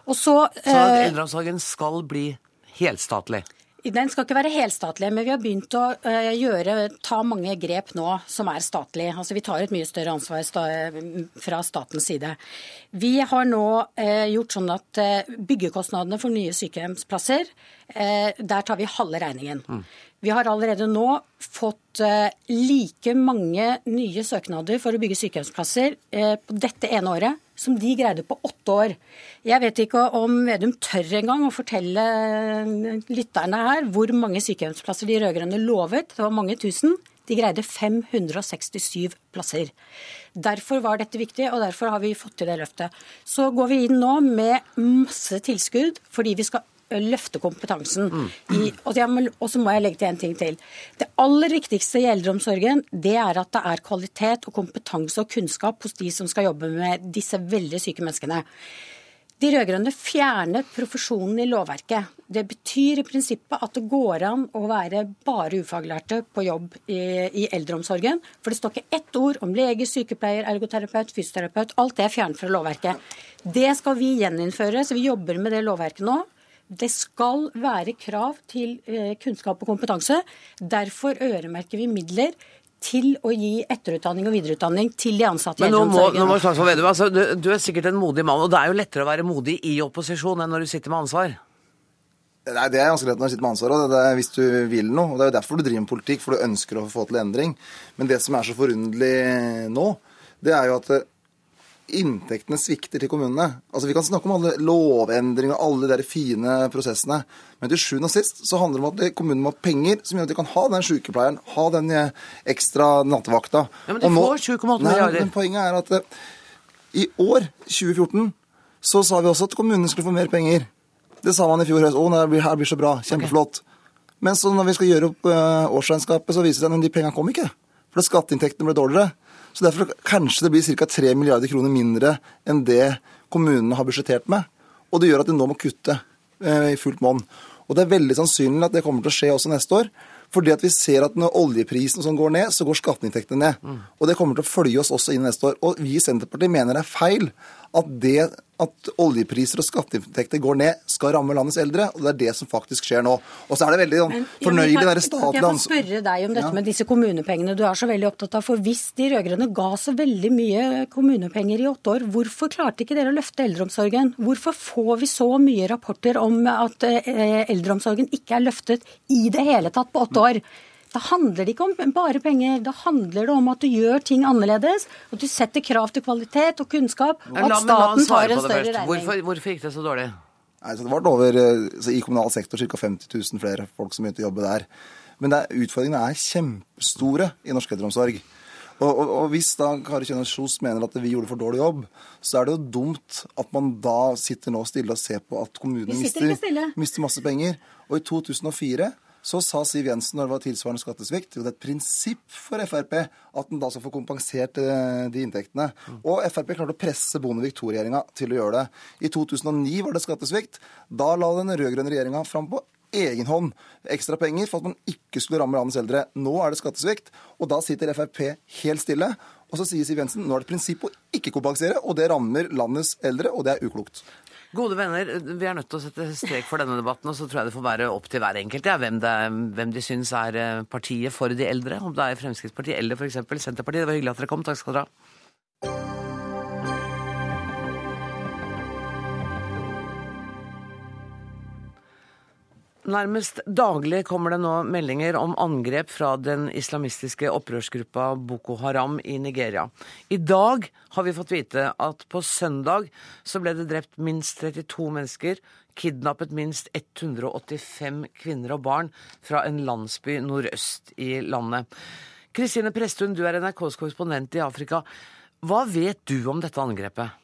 Og så, så eh, eldreomsorgen skal bli helstatlig? Den skal ikke være helstatlig, men vi har begynt å uh, gjøre, ta mange grep nå som er statlig. Altså Vi tar et mye større ansvar fra statens side. Vi har nå uh, gjort sånn at uh, byggekostnadene for nye sykehjemsplasser, der tar vi halve regningen. Mm. Vi har allerede nå fått like mange nye søknader for å bygge sykehjemsplasser på dette ene året som de greide på åtte år. Jeg vet ikke om Vedum tør engang å fortelle lytterne her hvor mange sykehjemsplasser de rød-grønne lovet. Det var mange tusen. De greide 567 plasser. Derfor var dette viktig, og derfor har vi fått til det løftet. Så går vi inn nå med masse tilskudd fordi vi skal løfte kompetansen. Mm. og, så må jeg legge til en ting til. Det aller viktigste i eldreomsorgen det er at det er kvalitet og kompetanse og kunnskap hos de som skal jobbe med disse veldig syke menneskene. De rød-grønne fjernet profesjonen i lovverket. Det betyr i prinsippet at det går an å være bare ufaglærte på jobb i, i eldreomsorgen. For det står ikke ett ord om lege, sykepleier, ergoterapeut, fysioterapeut. Alt det er fjernet fra lovverket. Det skal vi gjeninnføre, så vi jobber med det lovverket nå. Det skal være krav til eh, kunnskap og kompetanse. Derfor øremerker vi midler til å gi etterutdanning og videreutdanning til de ansatte i eldreomsorgen. Nå må, nå må Vedum, altså, du, du, er sikkert en modig mann, og det er jo lettere å være modig i opposisjon enn når du sitter med ansvar? Nei, Det er ganske lett når du sitter med ansvar, og det er hvis du vil noe. og Det er jo derfor du driver med politikk, for du ønsker å få til endring. Men det som er så forunderlig nå, det er jo at inntektene svikter til kommunene. Altså Vi kan snakke om alle lovendringer og alle de fine prosessene, men til sjuende og sist så handler det om at kommunene må ha penger som gjør at de kan ha den sykepleieren, ha den eh, ekstra nattevakta. Ja, Men de får 7,8 milliarder. Men poenget er at uh, i år, 2014, så sa vi også at kommunene skulle få mer penger. Det sa man i fjor høst. Å, blir, her blir så bra. Kjempeflott. Okay. Men så når vi skal gjøre opp uh, årsregnskapet, så viser det seg at de pengene kom ikke. For skatteinntektene ble dårligere. Så derfor kanskje det blir ca. 3 milliarder kroner mindre enn det kommunene har budsjettert med. Og det gjør at de nå må kutte eh, i fullt monn. Og det er veldig sannsynlig at det kommer til å skje også neste år. Fordi at vi ser at når oljeprisen sånn går ned, så går skatteinntektene ned. Og det kommer til å følge oss også inn neste år. Og vi i Senterpartiet mener det er feil at det at oljepriser og skatteinntekter går ned, skal ramme landets eldre. Og det er det som faktisk skjer nå. Og så er det veldig sånn, Men, fornøyelig å være Kan jeg må spørre deg om dette Ja. med disse kommunepengene du er så veldig opptatt av? For hvis de rød-grønne ga så veldig mye kommunepenger i åtte år, hvorfor klarte ikke dere å løfte eldreomsorgen? Hvorfor får vi så mye rapporter om at eh, eldreomsorgen ikke er løftet i det hele tatt på åtte år? Da handler det ikke om bare penger, da handler det om at du gjør ting annerledes. At du setter krav til kvalitet og kunnskap, og at staten tar en større regning. Hvorfor, hvorfor gikk det så dårlig? Nei, så det var over, eh, så I kommunal sektor ca. 50 000 flere folk som begynte å jobbe der. Men det er, utfordringene er kjempestore i norsk eldreomsorg. Og, og, og hvis da Kari Kjønaas Kjos mener at vi gjorde for dårlig jobb, så er det jo dumt at man da sitter nå stille og ser på at kommunene mister, mister masse penger. Og i 2004 så sa Siv Jensen når det var tilsvarende skattesvikt, jo det er et prinsipp for Frp at den da skal få kompensert eh, de inntektene. Og Frp klarte å presse Bondevik II-regjeringa til å gjøre det. I 2009 var det skattesvikt. Da la den rød-grønne regjeringa fram på egen hånd ekstra penger for at man ikke skulle ramme landets eldre. Nå er det skattesvikt, og da sitter Frp helt stille. Og så sier Siv Jensen nå er det prinsipp å ikke kompensere, og det rammer landets eldre, og det er uklokt. Gode venner, vi er nødt til å sette strek for denne debatten, og så tror jeg det får være opp til hver enkelt ja, hvem, er- hvem de syns er eh, partiet for de eldre. Om det er Fremskrittspartiet eller f.eks. Senterpartiet. Det var hyggelig at dere kom. Takk skal dere ha. Nærmest daglig kommer det nå meldinger om angrep fra den islamistiske opprørsgruppa Boko Haram i Nigeria. I dag har vi fått vite at på søndag så ble det drept minst 32 mennesker, kidnappet minst 185 kvinner og barn fra en landsby nordøst i landet. Kristine Presthun, du er NRKs korrespondent i Afrika. Hva vet du om dette angrepet?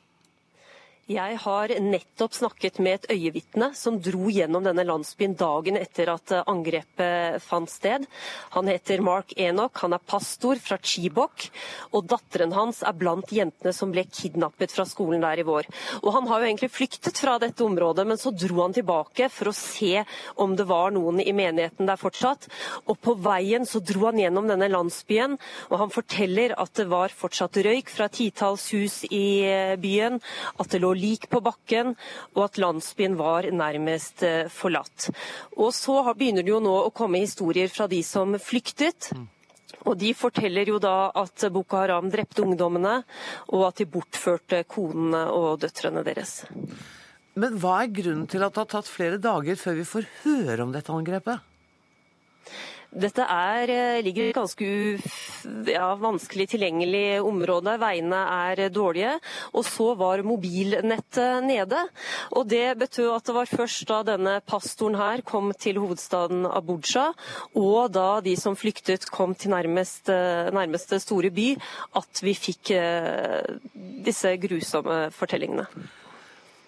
Jeg har nettopp snakket med et øyevitne som dro gjennom denne landsbyen dagen etter at eh, angrepet fant sted. Han heter Mark Enoch, han er pastor fra Chibok, og datteren hans er blant jentene som ble kidnappet fra skolen der i vår. Og Han har jo egentlig flyktet fra dette området, men så dro han tilbake for å se om det var noen i menigheten der fortsatt. Og på veien så dro han gjennom denne landsbyen, og han forteller at det var fortsatt røyk fra titalls hus i eh, byen, at det lå lik på bakken, og at landsbyen var nærmest eh, forlatt. Og så har- begynner det jo nå å komme historier fra de som flyktet. Og De forteller jo da at Boko Haram drepte ungdommene, og at de bortførte konene og døtrene deres. Men hva er grunnen til at det har tatt flere dager før vi får høre om dette angrepet? Dette er, eh, ligger i et ganske ja, vanskelig tilgjengelig område. Veiene er dårlige. Og så var mobilnettet nede. Og det betød at det var først da denne pastoren her kom til hovedstaden Abuja, og da de som flyktet kom til nærmeste, nærmeste store by, at vi fikk eh, disse grusomme fortellingene.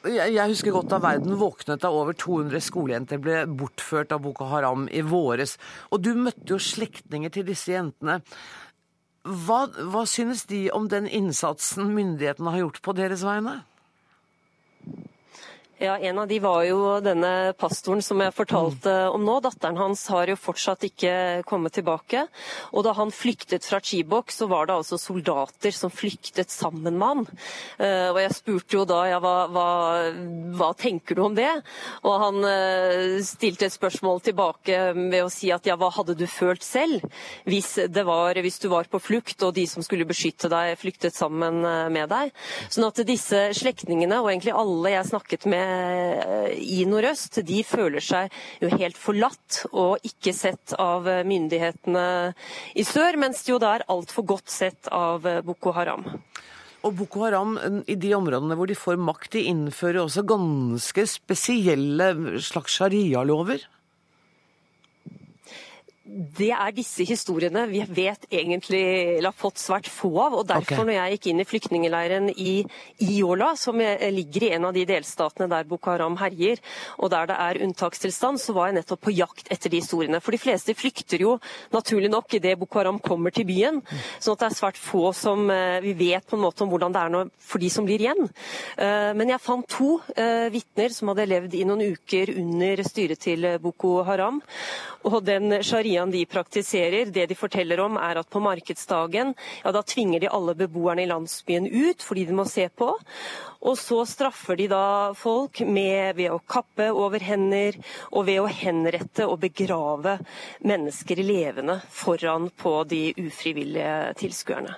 Jeg husker godt da verden våknet da over 200 skolejenter ble bortført av Boko Haram i våres. Og du møtte jo slektninger til disse jentene. Hva, hva synes de om den innsatsen myndighetene har gjort på deres vegne? Ja, En av de var jo denne pastoren som jeg fortalte om nå. Datteren hans har jo fortsatt ikke kommet tilbake. Og da han flyktet fra Chibok, så var det altså soldater som flyktet sammen med han. Eh, Og jeg spurte jo da ja, hva, hva, hva tenker du om det? Og han eh, stilte et spørsmål tilbake ved å si at ja, hva hadde du følt selv hvis, var, hvis du var på flukt og de som skulle beskytte deg, flyktet sammen eh, med deg? Sånn at disse slektningene, og egentlig alle jeg snakket med i Nordøst, de føler seg jo helt forlatt og ikke sett av myndighetene i sør, mens de jo da er altfor godt sett av Boko Haram. Og Boko Haram, i de områdene hvor de får makt, de innfører også ganske spesielle slags sharialover. Det er disse historiene vi vet egentlig eller har fått svært få av. og Derfor, okay. når jeg gikk inn i flyktningleiren i Iola, som eh, ligger i en av de delstatene der Boko Haram herjer, og der det er unntakstilstand, så var jeg nettopp på jakt etter de historiene. For de fleste flykter jo naturlig nok idet Boko Haram kommer til byen. sånn at det er svært få som eh, vi vet på en måte om hvordan det er for de som blir igjen. Eh, Men jeg fant to vitner som hadde levd i noen uker under styret til Boko Haram. Og den shariaen de praktiserer, det de forteller om er at på markedsdagen, ja da tvinger de alle beboerne i landsbyen ut fordi de må se på. Og så straffer de da folk med, ved å kappe over hender og ved å henrette og begrave mennesker levende foran på de ufrivillige tilskuerne.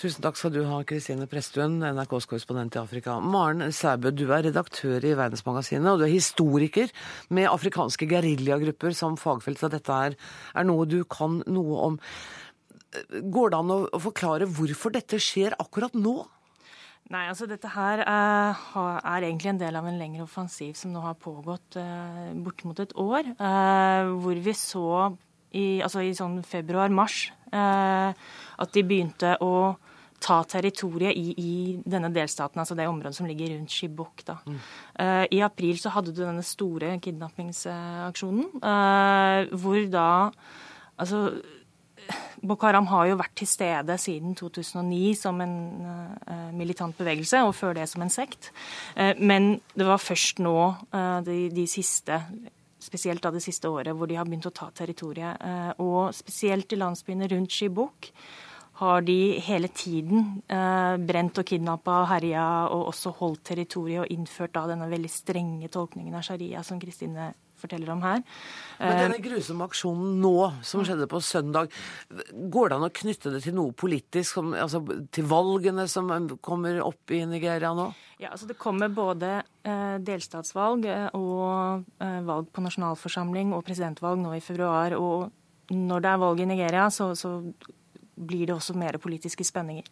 Tusen takk skal du ha, Kristine Presttun, NRKs korrespondent i Afrika. Maren Sæbø, du er redaktør i Verdensmagasinet, og du er historiker med afrikanske geriljagrupper som fagfelt. Så dette er, er noe du kan noe om. Går det an å, forklare hvorfor dette skjer akkurat nå? Nei, altså dette her eh, er egentlig en del av en lengre offensiv som nå har pågått eh, bortimot et år. eh, hvor vi så i, altså i sånn februar-mars eh, at de begynte å ta territoriet i, i denne delstaten, altså det området som ligger rundt Chibok. Da. Eh, I april så hadde du denne store kidnappingsaksjonen, eh, hvor da altså Boko Haram har jo vært til stede siden 2009 som en uh, militant bevegelse, og før det som en sekt. Men det var først nå, de, de siste spesielt da det siste året, hvor de har begynt å ta territoriet. Eh, og spesielt i landsbyene rundt Skibukk har de hele tiden eh, brent og kidnappa og herja, og også holdt territoriet og innført da denne veldig strenge tolkningen av sharia som Kristine forteller om her. Men Eh, denne grusomme aksjonen nå, som skjedde på søndag, går det an å knytte det til noe politisk, altså til valgene som kommer opp i Nigeria nå? Ja, altså Det kommer både eh, delstatsvalg eh, og eh, valg på nasjonalforsamling og presidentvalg nå i februar. Og når det er valg i Nigeria, så, så blir det også mer politiske spenninger.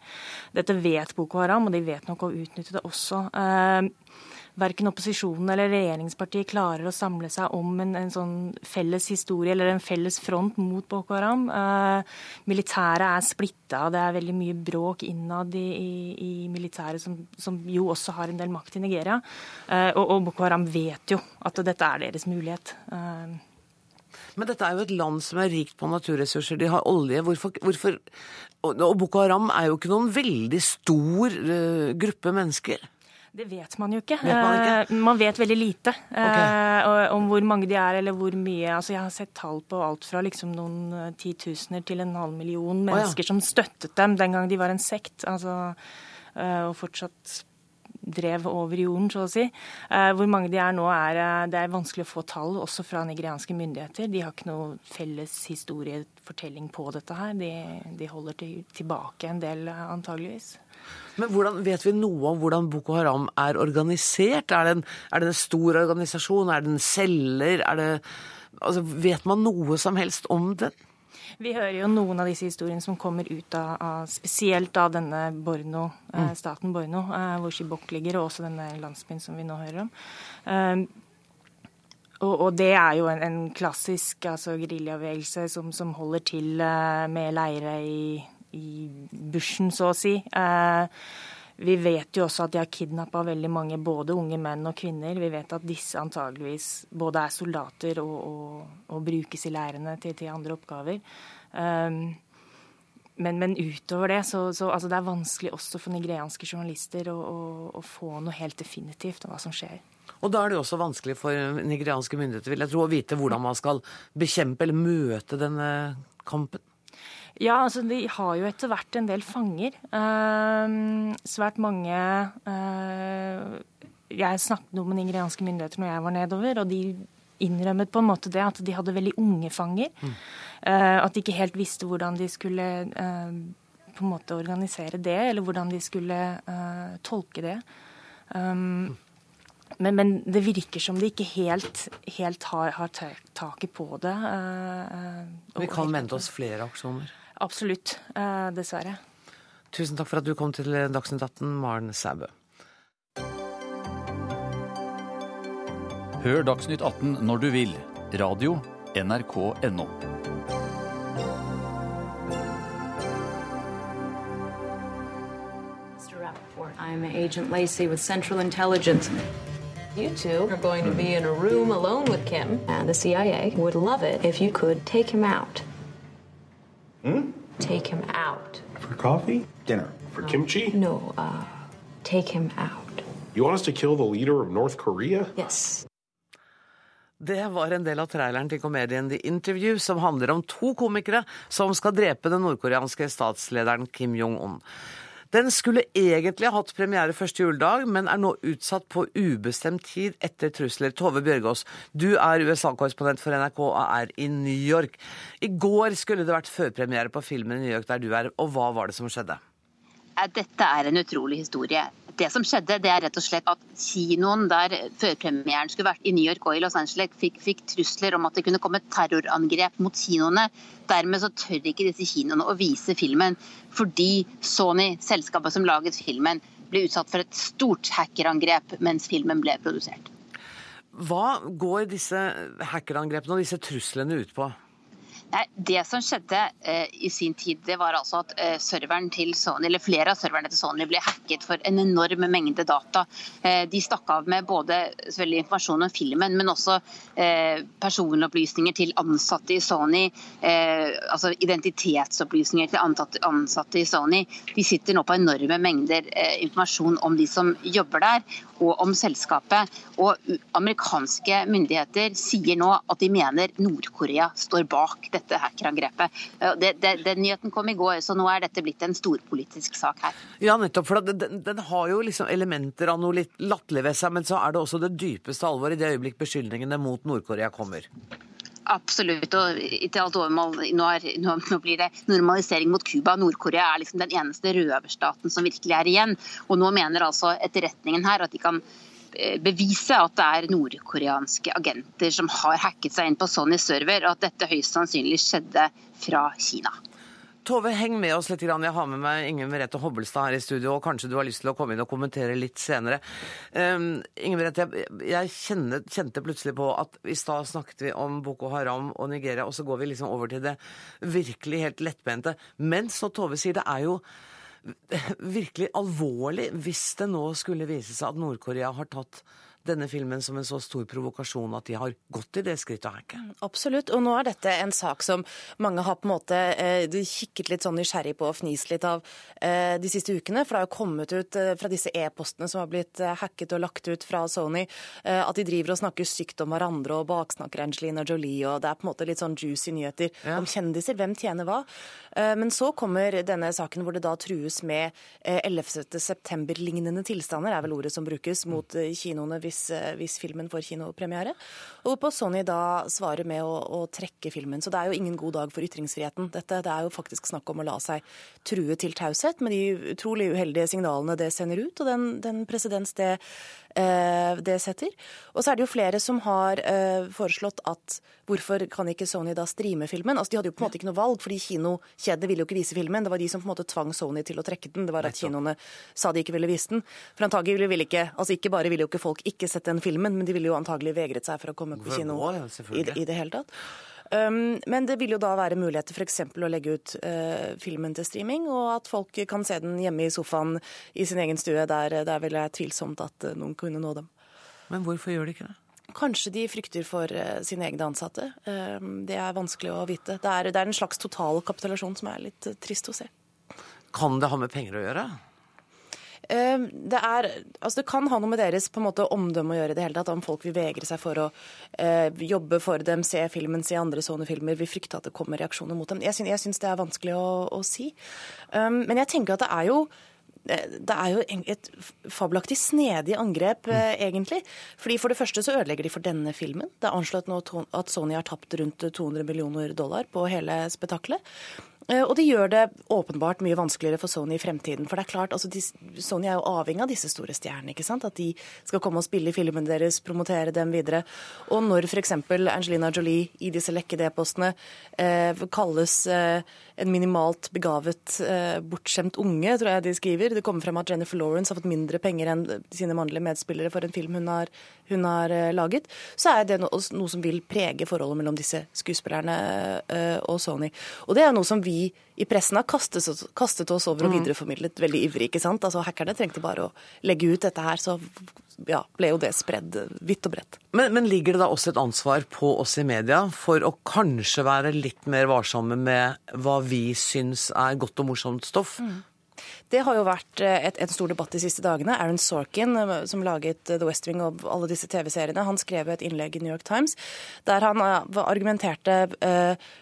Dette vet Boko Haram, og de vet nok å utnytte det også. Eh, Verken opposisjonen eller regjeringspartiet klarer å samle seg om en, en sånn felles historie eller en felles front mot Boko Haram. Eh, militæret er splitta, det er veldig mye bråk innad i, i, i militæret, som, som jo også har en del makt i Nigeria. Eh, og, og Boko Haram vet jo at dette er deres mulighet. Eh, Men dette er jo et land som er rikt på naturressurser. De har olje. Hvorfor, hvorfor Og Boko Haram er jo ikke noen veldig stor eh, gruppe mennesker. Det vet man jo ikke. Vet man ikke? Eh, man vet veldig lite eh, om hvor mange de er, eller hvor mye. Altså, jeg har sett tall på alt fra liksom noen eh, titusener til en halv million ja. mennesker som støttet dem den gang de var en sekt. Altså, og fortsatt drev over jorden, så å si. Hvor mange de er nå, er det er vanskelig å få tall, også fra nigerianske myndigheter. De har ikke noe felles historiefortelling på dette her. De, de holder til, tilbake en del, antageligvis. Men hvordan, vet vi noe om hvordan Boko Haram er organisert? Er det en, er det en stor organisasjon? Er det en celler? Er det, altså, vet man noe som helst om den? Vi hører jo noen av disse historiene som kommer ut av, av spesielt av denne Borno, eh, Mm. staten Borno, eh, hvor Shibok ligger, og også denne landsbyen som vi nå hører om. Um, og, og det er jo en, en klassisk altså, geriljabevegelse som, som holder til eh, med leire i, i bushen, så å si. Eh, vi vet jo også at de har kidnappa veldig mange, både unge menn og kvinner. Vi vet at disse antageligvis både er soldater og, og, og brukes i leirene til, til andre oppgaver. Um, men, men utover det, så, så altså det er vanskelig også for nigerianske journalister å, å, å få noe helt definitivt om hva som skjer. Og da er det jo også vanskelig for nigerianske myndigheter vil jeg tro, å vite hvordan man skal bekjempe eller møte denne kampen. Ja, altså de har jo etter hvert en del fanger. Ehm, svært mange eh, Jeg snakket med nigerianske myndigheter når jeg var nedover, og de innrømmet på en måte det at de hadde veldig unge fanger. Eh, at de ikke helt visste hvordan de skulle eh, på en måte organisere det, eller hvordan de skulle tolke det. Um, men, men det virker som de ikke helt, helt har, har taket på det. eh, Vi kan vente oss flere aksjoner. Absolutt. eh, dessverre. Tusen takk for at du kom til Dagsnytt 18, Maren Sæbø. Hør Dagsnytt 18 når du vil. Radio nrk.no. Mr. Rappaport, I'm Agent Lacey with Central Intelligence. You two are going to be in a room alone with Kim, and the CIA would love it if you could take him out. Hmm? Take him out. For coffee? Dinner. For kimchi? No, uh, take him out. You want us to kill the leader of North Korea? Yes. Det var en del av traileren til komedien The Interview, som handler om to komikere som skal drepe den nordkoreanske statslederen Kim Jong-un. Den skulle egentlig ha hatt premiere første juledag, men er nå utsatt på ubestemt tid etter trusler. Tove Bjørgaas, du er USA-korrespondent for NRK og er i New York. I går skulle det vært førpremiere på filmen i New York der du er, og hva var det som skjedde? Dette er en utrolig historie. Det som skjedde, det er rett og slett at kinoen der førpremieren skulle vært i New York og i Los Angeles, fikk, fikk trusler om at det kunne komme terrorangrep mot kinoene. Dermed så tør ikke disse kinoene å vise filmen, fordi Sony, selskapet som laget filmen, ble utsatt for et stort hackerangrep mens filmen ble produsert. Hva går disse hackerangrepene og disse truslene ut på? Nei, Det som skjedde eh, i sin tid, det var altså at eh, Sony, flere av serverne til Sony ble hacket for en enorm mengde data. Eh, de stakk av med både informasjon om filmen, men også eh, personopplysninger til ansatte i Sony. Eh, altså identitetsopplysninger til ansatte i Sony. De sitter nå på enorme mengder eh, informasjon om de som jobber der, og om selskapet. Og amerikanske myndigheter sier nå at de mener Nord-Korea står bak dette hackerangrepet. Det, det, den nyheten kom i går, så nå er dette blitt en storpolitisk sak her. Ja, nettopp. For den, den har jo liksom elementer av noe litt latterlig ved seg, men så er det også det dypeste alvor i det øyeblikk beskyldningene mot Nord-Korea kommer. Absolutt. og til alt overmål, nå, er, nå, nå, blir det normalisering mot Cuba. Nord-Korea er liksom den eneste røverstaten som virkelig er igjen. Og nå mener altså etterretningen her at de kan eh, bevise at det er nordkoreanske agenter som har hacket seg inn på Sony server, og at dette høyst sannsynlig skjedde fra Kina. Tove, heng med oss litt. Jeg har med meg Inger Merete Hobbelstad her i studio, og kanskje du har lyst til å komme inn og kommentere litt senere. Um, Inger Merete, jeg kjente, kjente plutselig på at i stad snakket vi om Boko Haram og Nigeria, og så går vi liksom over til det virkelig helt lettbente. Men så Tove sier, det er jo virkelig alvorlig hvis det nå skulle vise seg at Nord-Korea har tatt denne filmen som en så stor provokasjon at de har gått i det skrittet å hacke. Absolutt. Og nå er dette en sak som mange har på en måte eh, kikket litt sånn nysgjerrig på og fnist litt av eh, de siste ukene. For det har jo kommet ut eh, fra disse e-postene som har blitt eh, hacket og lagt ut fra Sony, eh, at de driver og snakker stygt om hverandre og baksnakker Angelina Jolie, og det er på en måte litt sånn juicy nyheter ja. om kjendiser. Hvem tjener hva? Eh, men så kommer denne saken hvor det da trues med 11. september-lignende tilstander, er vel ordet som brukes, mot kinoene hvis, hvis, filmen får kinopremiere. Og på Sony da svarer med å, å, trekke filmen. Så det er jo ingen god dag for ytringsfriheten. Dette det er jo faktisk snakk om å la seg true til taushet med de utrolig uheldige signalene det sender ut, og den, den presedens det, eh, det setter. Og så er det jo flere som har eh, foreslått at hvorfor kan ikke Sony da streame filmen? Altså De hadde jo på en måte ikke noe valg, fordi kinokjedene ville jo ikke vise filmen. Det var de som på en måte tvang Sony til å trekke den. Det var at kinoene sa de ikke ville vise den. For antagelig ville ikke, altså ikke bare ville jo ikke folk ikke sett den filmen, men de ville jo antagelig vegret seg for å komme på kino i, i det hele tatt. Um, men det vil jo da være muligheter f.eks. å legge ut uh, filmen til streaming, og at folk kan se den hjemme i sofaen i sin egen stue. Der, der vil jeg tvilsomt at uh, noen kunne nå dem. Men hvorfor gjør de ikke det? Kanskje de frykter for uh, sine egne ansatte. Um, det er vanskelig å vite. Det er, det er en slags total kapitulasjon som er litt trist å se. Kan det ha med penger å gjøre? Det, er, altså det kan ha noe med deres på en måte omdømme å gjøre i det hele tatt, om folk vil vegre seg for å eh, jobbe for dem, se filmen, se andre sånne filmer, vil frykte at det kommer reaksjoner mot dem. Jeg syns, jeg syns det er vanskelig å, å si. Um, men jeg tenker at det er jo det er jo et fabelaktig snedig angrep, mm. egentlig. Fordi For det første så ødelegger de for denne filmen. Det er anslått nå at Sony har tapt rundt 200 millioner dollar på hele spetakkelet. Eh, Og det gjør det åpenbart mye vanskeligere for Sony i fremtiden. For det er klart, altså, Sony er jo avhengig av disse store stjernene. ikke sant? At de skal komme og spille i filmene deres, promotere dem videre. Og når f.eks. Angelina Jolie i disse lekkede e-postene eh, kalles eh, en minimalt begavet, eh, bortskjemt unge, tror jeg de skriver. Det kommer frem at Jennifer Lawrence har fått mindre penger enn sine mannlige medspillere for en film hun har, hun har eh, laget. Så er det noe, noe som vil prege forholdet mellom disse skuespillerne eh, og Sony. Og det er noe som vi i pressen har kastet, kastet oss over og Mm. videreformidlet veldig ivrig. ikke sant? Altså Hackerne trengte bare å legge ut dette her, så ja, ble jo det spredd vidt og bredt. Men, men ligger det da også et ansvar på oss i media for å kanskje være litt mer varsomme med hva vi syns er godt og morsomt stoff? Det har jo vært eh, et, en stor debatt de siste dagene. Aaron Sorkin, eh, som laget The West Wing og alle disse TV-seriene, han skrev et innlegg i New York Times der han eh, argumenterte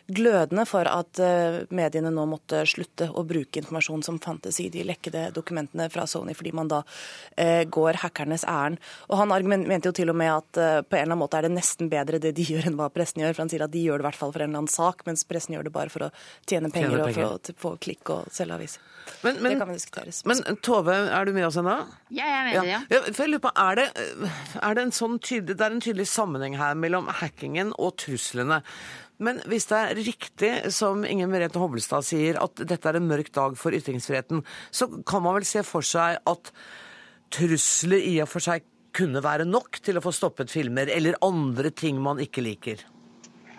glødende for at mediene nå måtte slutte å bruke informasjon som fantes i de lekkede dokumentene fra Sony, fordi man da går hackernes ærend. Og han mente jo til og med at på en eller annen måte er det nesten bedre det de gjør enn hva pressen gjør. For han sier at de gjør det i hvert fall for en eller annen sak, mens pressen gjør det bare for å tjene penger Tjene og for å få klikk og selge aviser. Men, men, diskuteres. Men Tove, er du med oss ennå? Ja, jeg er med det, ja. Ja, for jeg lurer på, er det, er det en sånn tydelig, det er en tydelig sammenheng her mellom hackingen og truslene. Men hvis det er riktig, som Inger Merete Hobbelstad sier, at dette er en mørk dag for ytringsfriheten, så kan man vel se for seg at trusler i og for seg kunne være nok til å få stoppet filmer, eller andre ting man ikke liker?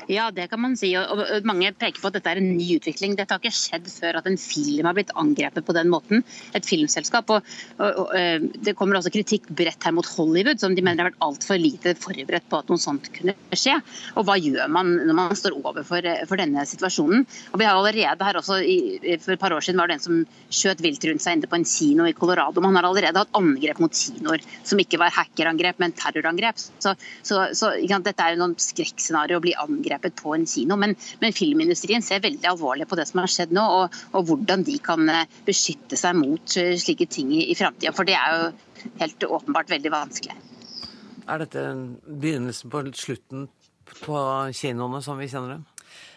Ja, det kan man si. Og mange peker på at dette er en ny utvikling. Dette har ikke skjedd før at en film har blitt angrepet på den måten. Et filmselskap. Og, og, og eh, Det kommer også kritikk bredt her mot Hollywood, som de mener har vært altfor lite forberedt på at noe sånt kunne skje. Og hva gjør man når man står overfor eh, for denne situasjonen? Og vi har allerede her også, i, For et par år siden var det en som skjøt vilt rundt seg inne på en kino i Colorado. Man har allerede hatt angrep mot kinoer som ikke var hackerangrep, men terrorangrep. Så, så, så sant, dette er jo noen skrekkscenario å bli angrepet på en kino. Men, men filmindustrien ser veldig alvorlig på det som har skjedd nå, og, og hvordan de kan eh, beskytte seg mot eh, slike ting i, i framtida. For det er jo helt åpenbart veldig vanskelig. Er dette begynnelsen på slutten på kinoene som vi kjenner dem?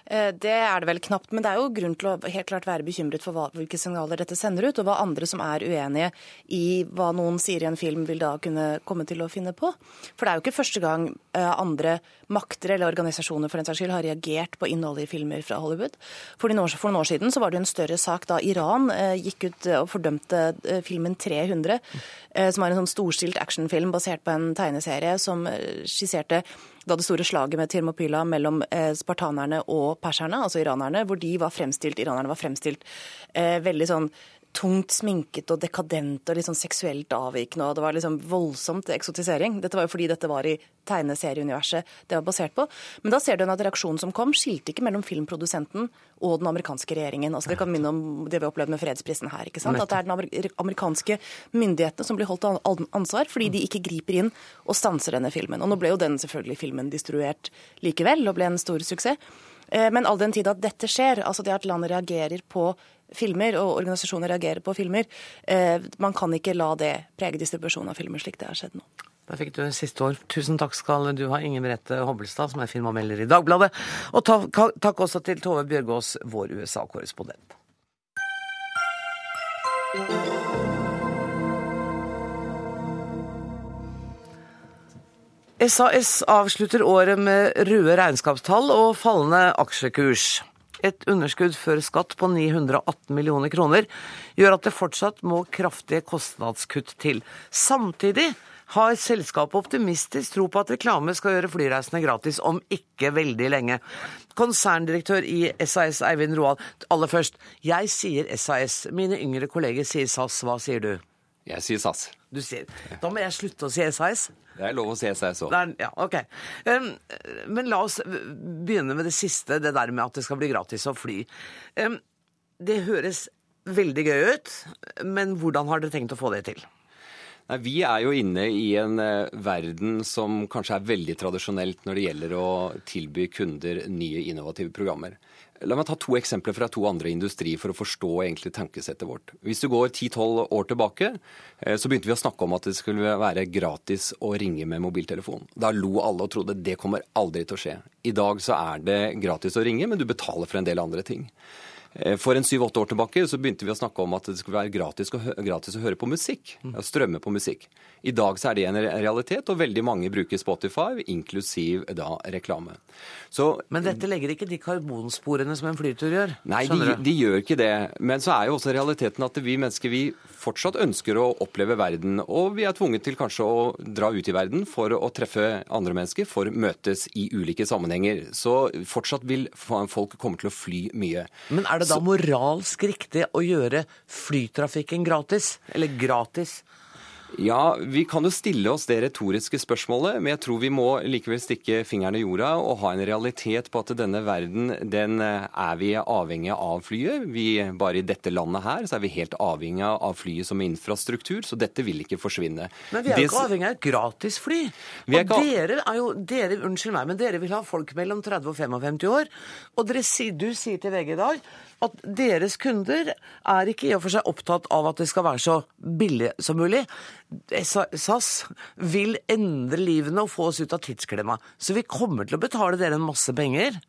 Eh, Det er det vel knapt, men det er jo grunn til å helt klart være bekymret for hvilke signaler dette sender ut, og hva andre som er uenige i hva noen sier i en film, vil da kunne komme til å finne på. For det er jo ikke første gang eh, andre makter eller organisasjoner for den saks skyld har reagert på innholdet i filmer fra Hollywood. For noen år, siden så var det en større sak da Iran eh, gikk ut og fordømte filmen 300, eh, som var en sånn storstilt actionfilm basert på en tegneserie som skisserte da det store slaget med Thermopyla mellom eh, spartanerne og perserne, altså iranerne, hvor de var fremstilt, iranerne var fremstilt eh, veldig sånn tungt sminket og dekadent og litt sånn seksuelt avvikende, og det var liksom voldsomt eksotisering. Dette var jo fordi dette var i tegneserieuniverset det var basert på. Men da ser du at reaksjonen som kom, skilte ikke mellom filmprodusenten og den amerikanske regjeringen. Altså Det kan minne om det vi har opplevd med fredsprisen her. ikke sant? At det er den amerikanske myndighetene som blir holdt an- ansvar fordi de ikke griper inn og stanser denne filmen. Og nå ble jo den selvfølgelig filmen distruert likevel og ble en stor suksess. Eh, Men all den tid at dette skjer, altså det at landet reagerer på filmer, og organisasjoner reagerer på filmer, eh, man kan ikke la det prege distribusjonen av filmer slik det har skjedd nå. Da fikk du siste ord. Tusen takk skal du ha, Inger Merete Hobbelstad, som er filmanmelder i Dagbladet. Og takk også til Tove Bjørgaas, vår USA-korrespondent. SAS avslutter året med røde regnskapstall og fallende aksjekurs. Et underskudd før skatt på 918 millioner kroner gjør at det fortsatt må kraftige kostnadskutt til. Samtidig har selskapet optimistisk tro på at reklame skal gjøre flyreisene gratis om ikke veldig lenge. Konserndirektør i SAS, Eivind Roald, aller først. Jeg sier SAS. Mine yngre kolleger sier SAS. Hva sier du? Jeg sier SAS. Du sier Da må jeg slutte å si SAS. Det er lov å si SAS òg. Ja, ok. Um, men la oss begynne med det siste, det der med at det skal bli gratis å fly. Um, det høres veldig gøy ut, men hvordan har dere tenkt å få det til? Nei, Vi er jo inne i en eh, verden som kanskje er veldig tradisjonelt når det gjelder å tilby kunder nye innovative programmer. La meg ta to eksempler fra to andre industrier for å forstå egentlig tankesettet vårt. Hvis du går 10-12 år tilbake, eh, så begynte vi å snakke om at det skulle være gratis å ringe med mobiltelefon. Da lo alle og trodde det kommer aldri til å skje. I dag så er det gratis å ringe, men du betaler for en del andre ting. Eh, For en syv-åtte år tilbake så begynte vi å snakke om at det skulle være gratis gratis å høre på musikk. Strømme på musikk. I dag så er det en realitet, og veldig mange bruker Spotify, inklusiv da reklame. Så, Men dette legger ikke de karbonsporene som en flytur gjør? Nei, de, de gjør ikke det. Men så er jo også realiteten at vi mennesker vi fortsatt ønsker å oppleve verden. Og vi er tvunget til kanskje å dra ut i verden for å treffe andre mennesker, for møtes i ulike sammenhenger. Så fortsatt vil folk komme til å fly mye. Men er det da moralsk riktig å gjøre flytrafikken gratis? Eller gratis? Ja, vi kan jo stille oss det retoriske spørsmålet, men jeg tror vi må likevel stikke fingeren i jorda og ha en realitet på at denne verden, den eh, er vi avhengig av flyet. Vi, bare i dette landet her, så er vi helt avhengig av flyet som infrastruktur, så dette vil ikke forsvinne. Men vi er jo ikke avhengig av gratis er Og ikke- dere er jo dere, Unnskyld meg, men dere vil ha folk mellom 30 og 55 år. Og dere, du sier til VG i dag at deres kunder er ikke i og for seg opptatt av at det skal være så billig som mulig. SAS vil endre livene og få oss ut av tidsklemma. Så vi kommer til å betale dere en masse penger.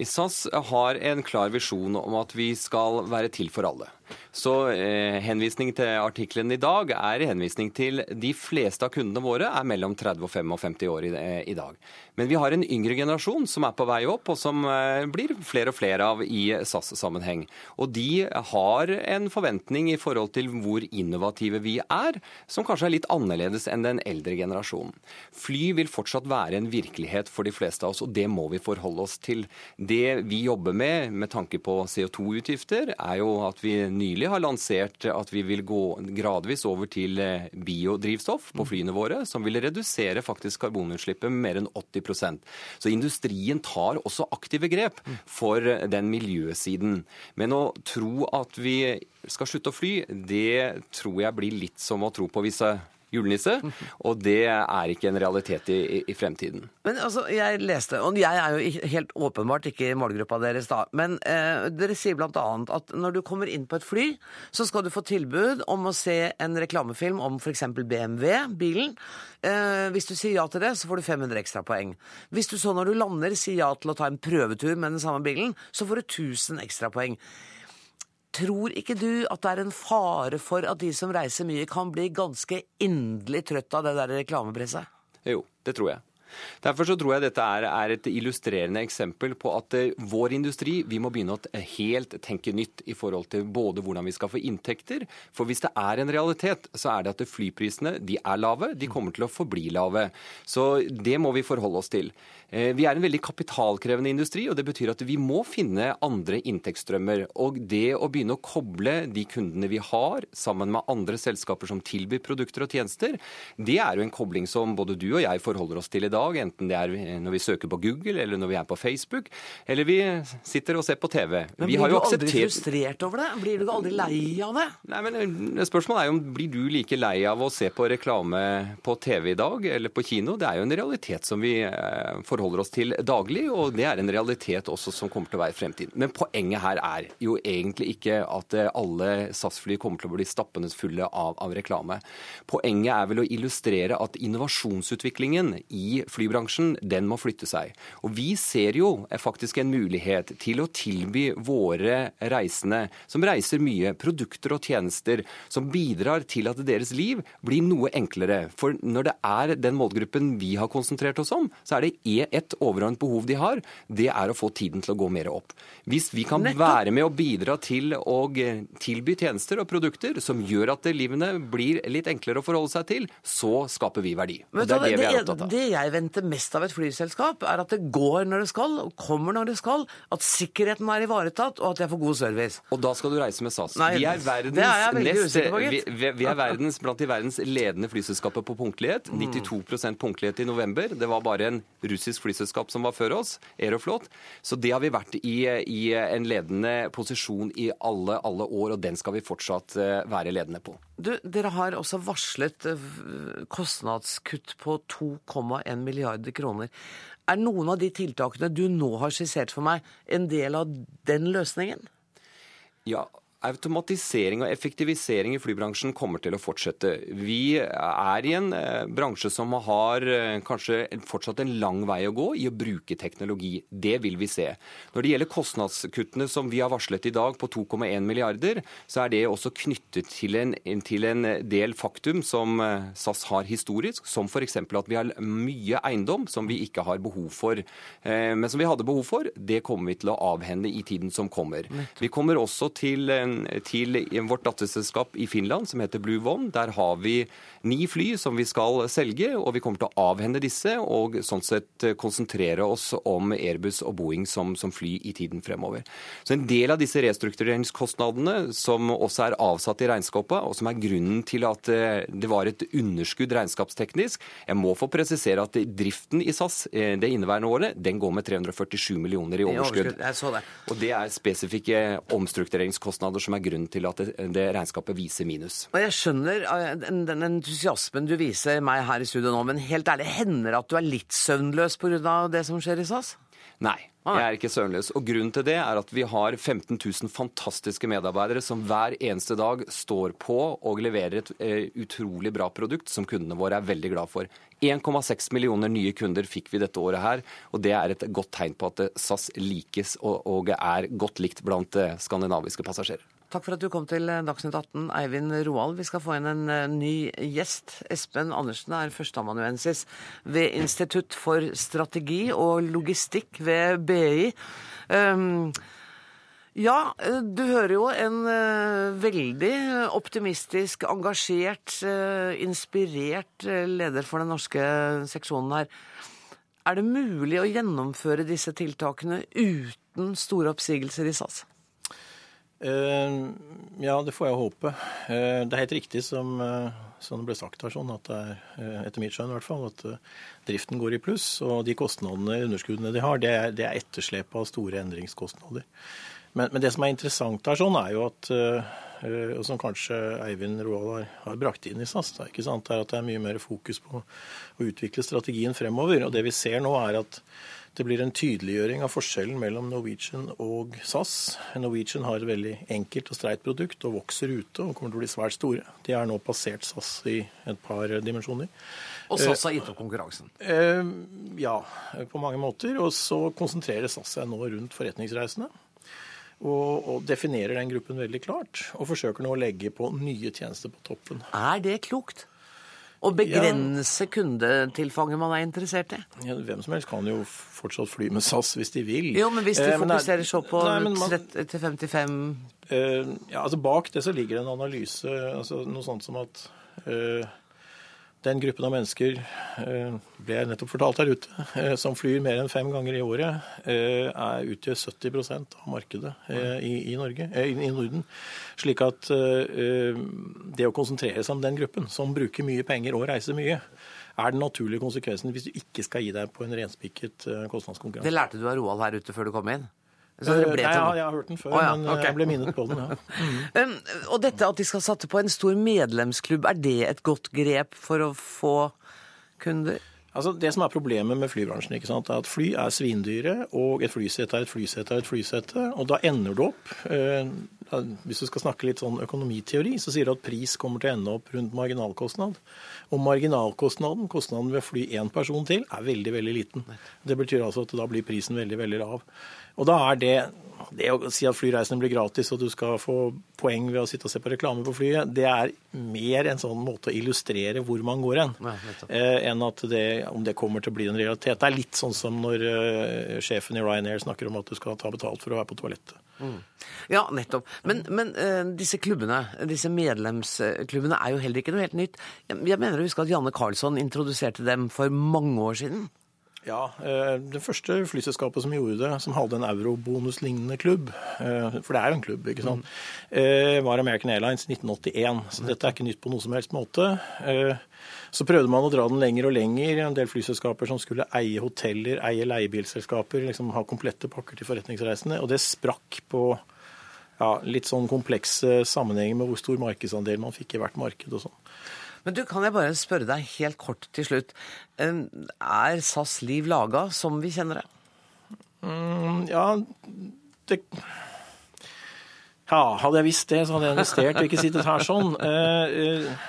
SAS har en klar visjon om at vi skal være til for alle. Så eh, henvisning til artikkelen i dag er henvisning til de fleste av kundene våre er mellom 30 og 55 år i, eh, i dag. Men vi har en yngre generasjon som er på vei opp, og som eh, blir flere og flere av i SAS-sammenheng. Og de har en forventning i forhold til hvor innovative vi er, som kanskje er litt annerledes enn den eldre generasjonen. Fly vil fortsatt være en virkelighet for de fleste av oss, og det må vi forholde oss til. Det vi jobber med med tanke på CO2-utgifter, er jo at vi nylig har lansert at vi vil gå gradvis over til eh, biodrivstoff på flyene våre, som vil redusere faktisk karbonutslippet med mer enn 80% Så industrien tar også aktive grep for den miljøsiden. Men å tro at vi skal slutte å fly, det tror jeg blir litt som å tro på visse julenisse, og det er ikke en realitet i, i- fremtiden. Men altså, jeg leste, og jeg er jo helt åpenbart ikke i målgruppa deres da, men eh, dere sier annet at når du kommer inn på et fly, så skal du få tilbud om å se en reklamefilm om eksempel BMW, bilen. Eh, hvis du sier ja til det, så får du 500 ekstra poeng. Hvis du så når du lander sier ja til å ta en prøvetur med den samme bilen, så får du 1000 ekstra poeng. Tror ikke du at det er en fare for at de som reiser mye, kan bli ganske inderlig trøtt av det der reklamepresset? Jo, det tror jeg. Derfor så tror jeg dette er, er et illustrerende eksempel på at eh, vår industri vi må begynne å helt tenke nytt i forhold til både hvordan vi skal få inntekter. For hvis det er en realitet, så er det at flyprisene de er lave. De kommer til å forbli lave. Så det må vi forholde oss til. Eh, Vi er en veldig kapitalkrevende industri, og det betyr at vi må finne andre inntektsstrømmer. Og det å begynne å koble de kundene vi har, sammen med andre selskaper som tilbyr produkter og tjenester, det er jo en kobling som både du og jeg forholder oss til i dag, enten det er når vi søker på Google, eller når vi er på Facebook, eller vi sitter og ser på TV. Men vi blir du aldri frustrert over det? Blir du aldri lei av det? Nei, men eh, Spørsmålet er jo om blir du like lei av å se på reklame på TV i dag, eller på kino? Det er jo en realitet som vi eh, forholder oss til daglig, og det er en realitet også som kommer til å være i fremtiden. Men poenget her er jo egentlig ikke at eh, alle SAS-fly kommer til å bli stappende fulle av, av reklame. Poenget er vel å illustrere at innovasjonsutviklingen i flybransjen, den må flytte seg. Og vi ser jo faktisk en mulighet til å tilby våre reisende, som reiser mye, produkter og tjenester som bidrar til at deres liv blir noe enklere. For når det er den målgruppen vi har konsentrert oss om, så er det e- ett overordnet behov de har, det er å få tiden til å gå mer opp. Hvis vi kan være med å bidra til å tilby tjenester og produkter som gjør at livene blir litt enklere å forholde seg til, så skaper vi verdi. Og det er det vi er opptatt av. det jeg venter mest av et flyselskap, er at det går når det skal, og kommer når det skal, at sikkerheten er ivaretatt, og at jeg får god service. Og da skal du reise med SAS. Nei, vi er verdens, er nest- på, vi, vi, er verdens, blant de verdens ledende flyselskaper på punktlighet. Mm. 92% punktlighet i november. Det var bare en russisk flyselskap som var før oss, Aeroflot. Så det har vi vært i, i en ledende posisjon i alle, alle år, og den skal vi fortsatt eh, være ledende på. Du, dere har også varslet eh, kostnadskutt på 2,1 milliarder kroner. Er noen av de tiltakene du nå har skissert for meg, en del av den løsningen? Ja, Automatisering og effektivisering i flybransjen kommer til å fortsette. Vi er i en eh, bransje som har eh, kanskje fortsatt en lang vei å gå i å bruke teknologi. Det vil vi se. Når det gjelder kostnadskuttene som vi har varslet i dag på 2,1 milliarder, så er det også knyttet til en, til en del faktum som eh, SAS har historisk, som f.eks. at vi har mye eiendom som vi ikke har behov for, men som vi hadde behov for. Det kommer vi til å avhende i tiden som kommer. Vi kommer også til, til vårt datterselskap i Finland som heter Blue One. Der har vi ni fly som vi skal selge, og vi kommer til å avhende disse og sånn sett konsentrere oss om Airbus og Boeing som, som fly i tiden fremover. Så en del av disse restruktureringskostnadene som også er avsatt i regnskapet, og som er grunnen til at eh, det var et underskudd regnskapsteknisk. Jeg må få presisere at driften i SAS eh, det inneværende året den går med 347 millioner i overskudd. Og det er spesifikke omstruktureringskostnader som er grunnen til at det, det regnskapet viser minus. Og jeg skjønner eh, den, den entusiasmen du viser meg her i studio nå, men helt ærlig, hender det at du er litt søvnløs pga. det som skjer i SAS? Nei. Jeg er ikke søvnløs. Og grunnen til det er at vi har 15 000 fantastiske medarbeidere som hver eneste dag står på og leverer et eh, utrolig bra produkt som kundene våre er veldig glad for. 1,6 millioner nye kunder fikk vi dette året her, og det er et godt tegn på at SAS likes og, og er godt likt blant eh, skandinaviske passasjerer. Takk for at du kom til Dagsnytt 18, Eivind Roald. Vi skal få inn en eh, ny gjest. Espen Andersen er førsteamanuensis ved Institutt for strategi og logistikk ved BI. Um, ja, eh, du hører jo en veldig optimistisk, engasjert, inspirert leder for den norske seksjonen her. Er det mulig å gjennomføre disse tiltakene uten store oppsigelser i SAS? Uh, ja, det får jeg håpe. Uh, det er helt riktig som, uh, som det ble sagt her, sånn, at det er, etter mitt skjønn i hvert fall, at driften går i pluss. Og de kostnadene, underskuddene de har, det er, det er etterslep av store endringskostnader. Men, men, det som er interessant her, sånn, er jo at og som kanskje Eivind Roald har, brakt inn i SAS, da, ikke sant, er at det er mye mer fokus på å utvikle strategien fremover. Og det vi ser nå, er at det blir en tydeliggjøring av forskjellen mellom Norwegian og SAS. Norwegian har et veldig enkelt og streit produkt og vokser ute og kommer til å bli svært store. De har nå passert SAS i et par dimensjoner. Og SAS har gitt opp konkurransen? Eh, ja, på mange måter. Og så konsentrerer SAS seg nå rundt forretningsreisende. Og, og, definerer den gruppen veldig klart. Og forsøker nå å legge på nye tjenester på toppen. Er det klokt? Å begrense ja. kundetilfanget man er interessert i? Ja, hvem som helst kan jo fortsatt fly med SAS hvis de vil. Jo, men hvis de eh, fokuserer så på 30-55 eh, Ja, altså Bak det så ligger det en analyse, altså noe sånt som at eh, den gruppen av mennesker, eh, ble jeg nettopp fortalt her ute, eh, som flyr mer enn fem ganger i året, eh, er utgjør 70% av markedet i, i, Norge, i, Norden. Slik at det å konsentrere seg om den gruppen, som bruker mye penger og reiser mye, er den naturlige konsekvensen hvis du ikke skal gi deg på en renspikket kostnadskonkurranse. Det lærte du av Roald her ute før du kom inn? Nei, ja, jeg har hørt den før, oh, ja. men okay. jeg ble minnet på den. ja. Mm. og dette at de skal satse på en stor medlemsklubb, er det et godt grep for å få kunder? Altså, Det som er problemet med flybransjen, ikke sant, er at fly er svindyre, og et flysete er et flysete er et flysete. Og da ender du opp eh, Hvis du skal snakke litt sånn økonomiteori, så sier du at pris kommer til å ende opp rundt marginalkostnad. Og marginalkostnaden, kostnaden ved å fly én person til, er veldig, veldig liten. Det betyr altså at da blir prisen veldig, veldig lav. Og da er det det å si at flyreisene blir gratis og du skal få poeng ved å sitte og se på reklame på flyet, det er mer en sånn måte å illustrere hvor man går hen, eh, enn at det, om det kommer til å bli en realitet. Det er litt sånn som når eh, sjefen i Ryanair snakker om at du skal ta betalt for å være på toalettet. Mm. Ja, nettopp. Men, men uh, disse klubbene, disse medlemsklubbene er jo heller ikke noe helt nytt. Jeg, jeg mener å huske at Janne Carlsson introduserte dem for mange år siden. Ja, eh, det første flyselskapet som gjorde det, som hadde en eurobonuslignende klubb, eh, for det er jo en klubb, ikke sant, mm. var American Airlines 1981. Så dette er ikke nytt på noe som helst måte. Så prøvde man å dra den lenger og lenger. En del flyselskaper som skulle eie hoteller, eie leiebilselskaper, liksom ha komplette pakker til forretningsreisende. Og det sprakk på ja, litt sånn komplekse sammenhenger med hvor stor markedsandel man fikk i hvert marked og sånn. Men du, kan jeg bare spørre deg helt kort til slutt. Er SAS liv laga som vi kjenner det? Mm, ja, det Ja, hadde jeg visst det, så hadde jeg investert og ikke sittet her sånn. Eh, eh,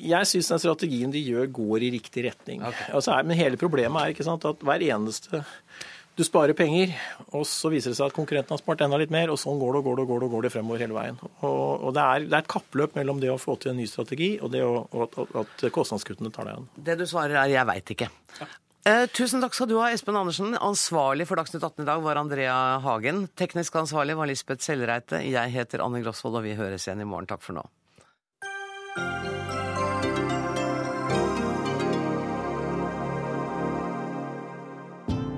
Jeg syns den strategien de gjør, går i riktig retning. Altså, er- men hele problemet er ikke sant, at hver eneste du sparer penger, og så viser det seg at konkurrenten har spart enda litt mer, og sånn går det og går det og går det, og går det fremover hele veien. Og, og det, er, det er et kappløp mellom det å få til en ny strategi og det å, og at, at kostnadskuttene tar deg an. Det du svarer er 'jeg veit ikke'. Eh, tusen takk skal du ha, Espen Andersen. Ansvarlig for Dagsnytt 18 i dag var Andrea Hagen. Teknisk ansvarlig var Lisbeth Sellreite. Jeg heter Anne Grosvold, og vi høres igjen i morgen. Takk for nå.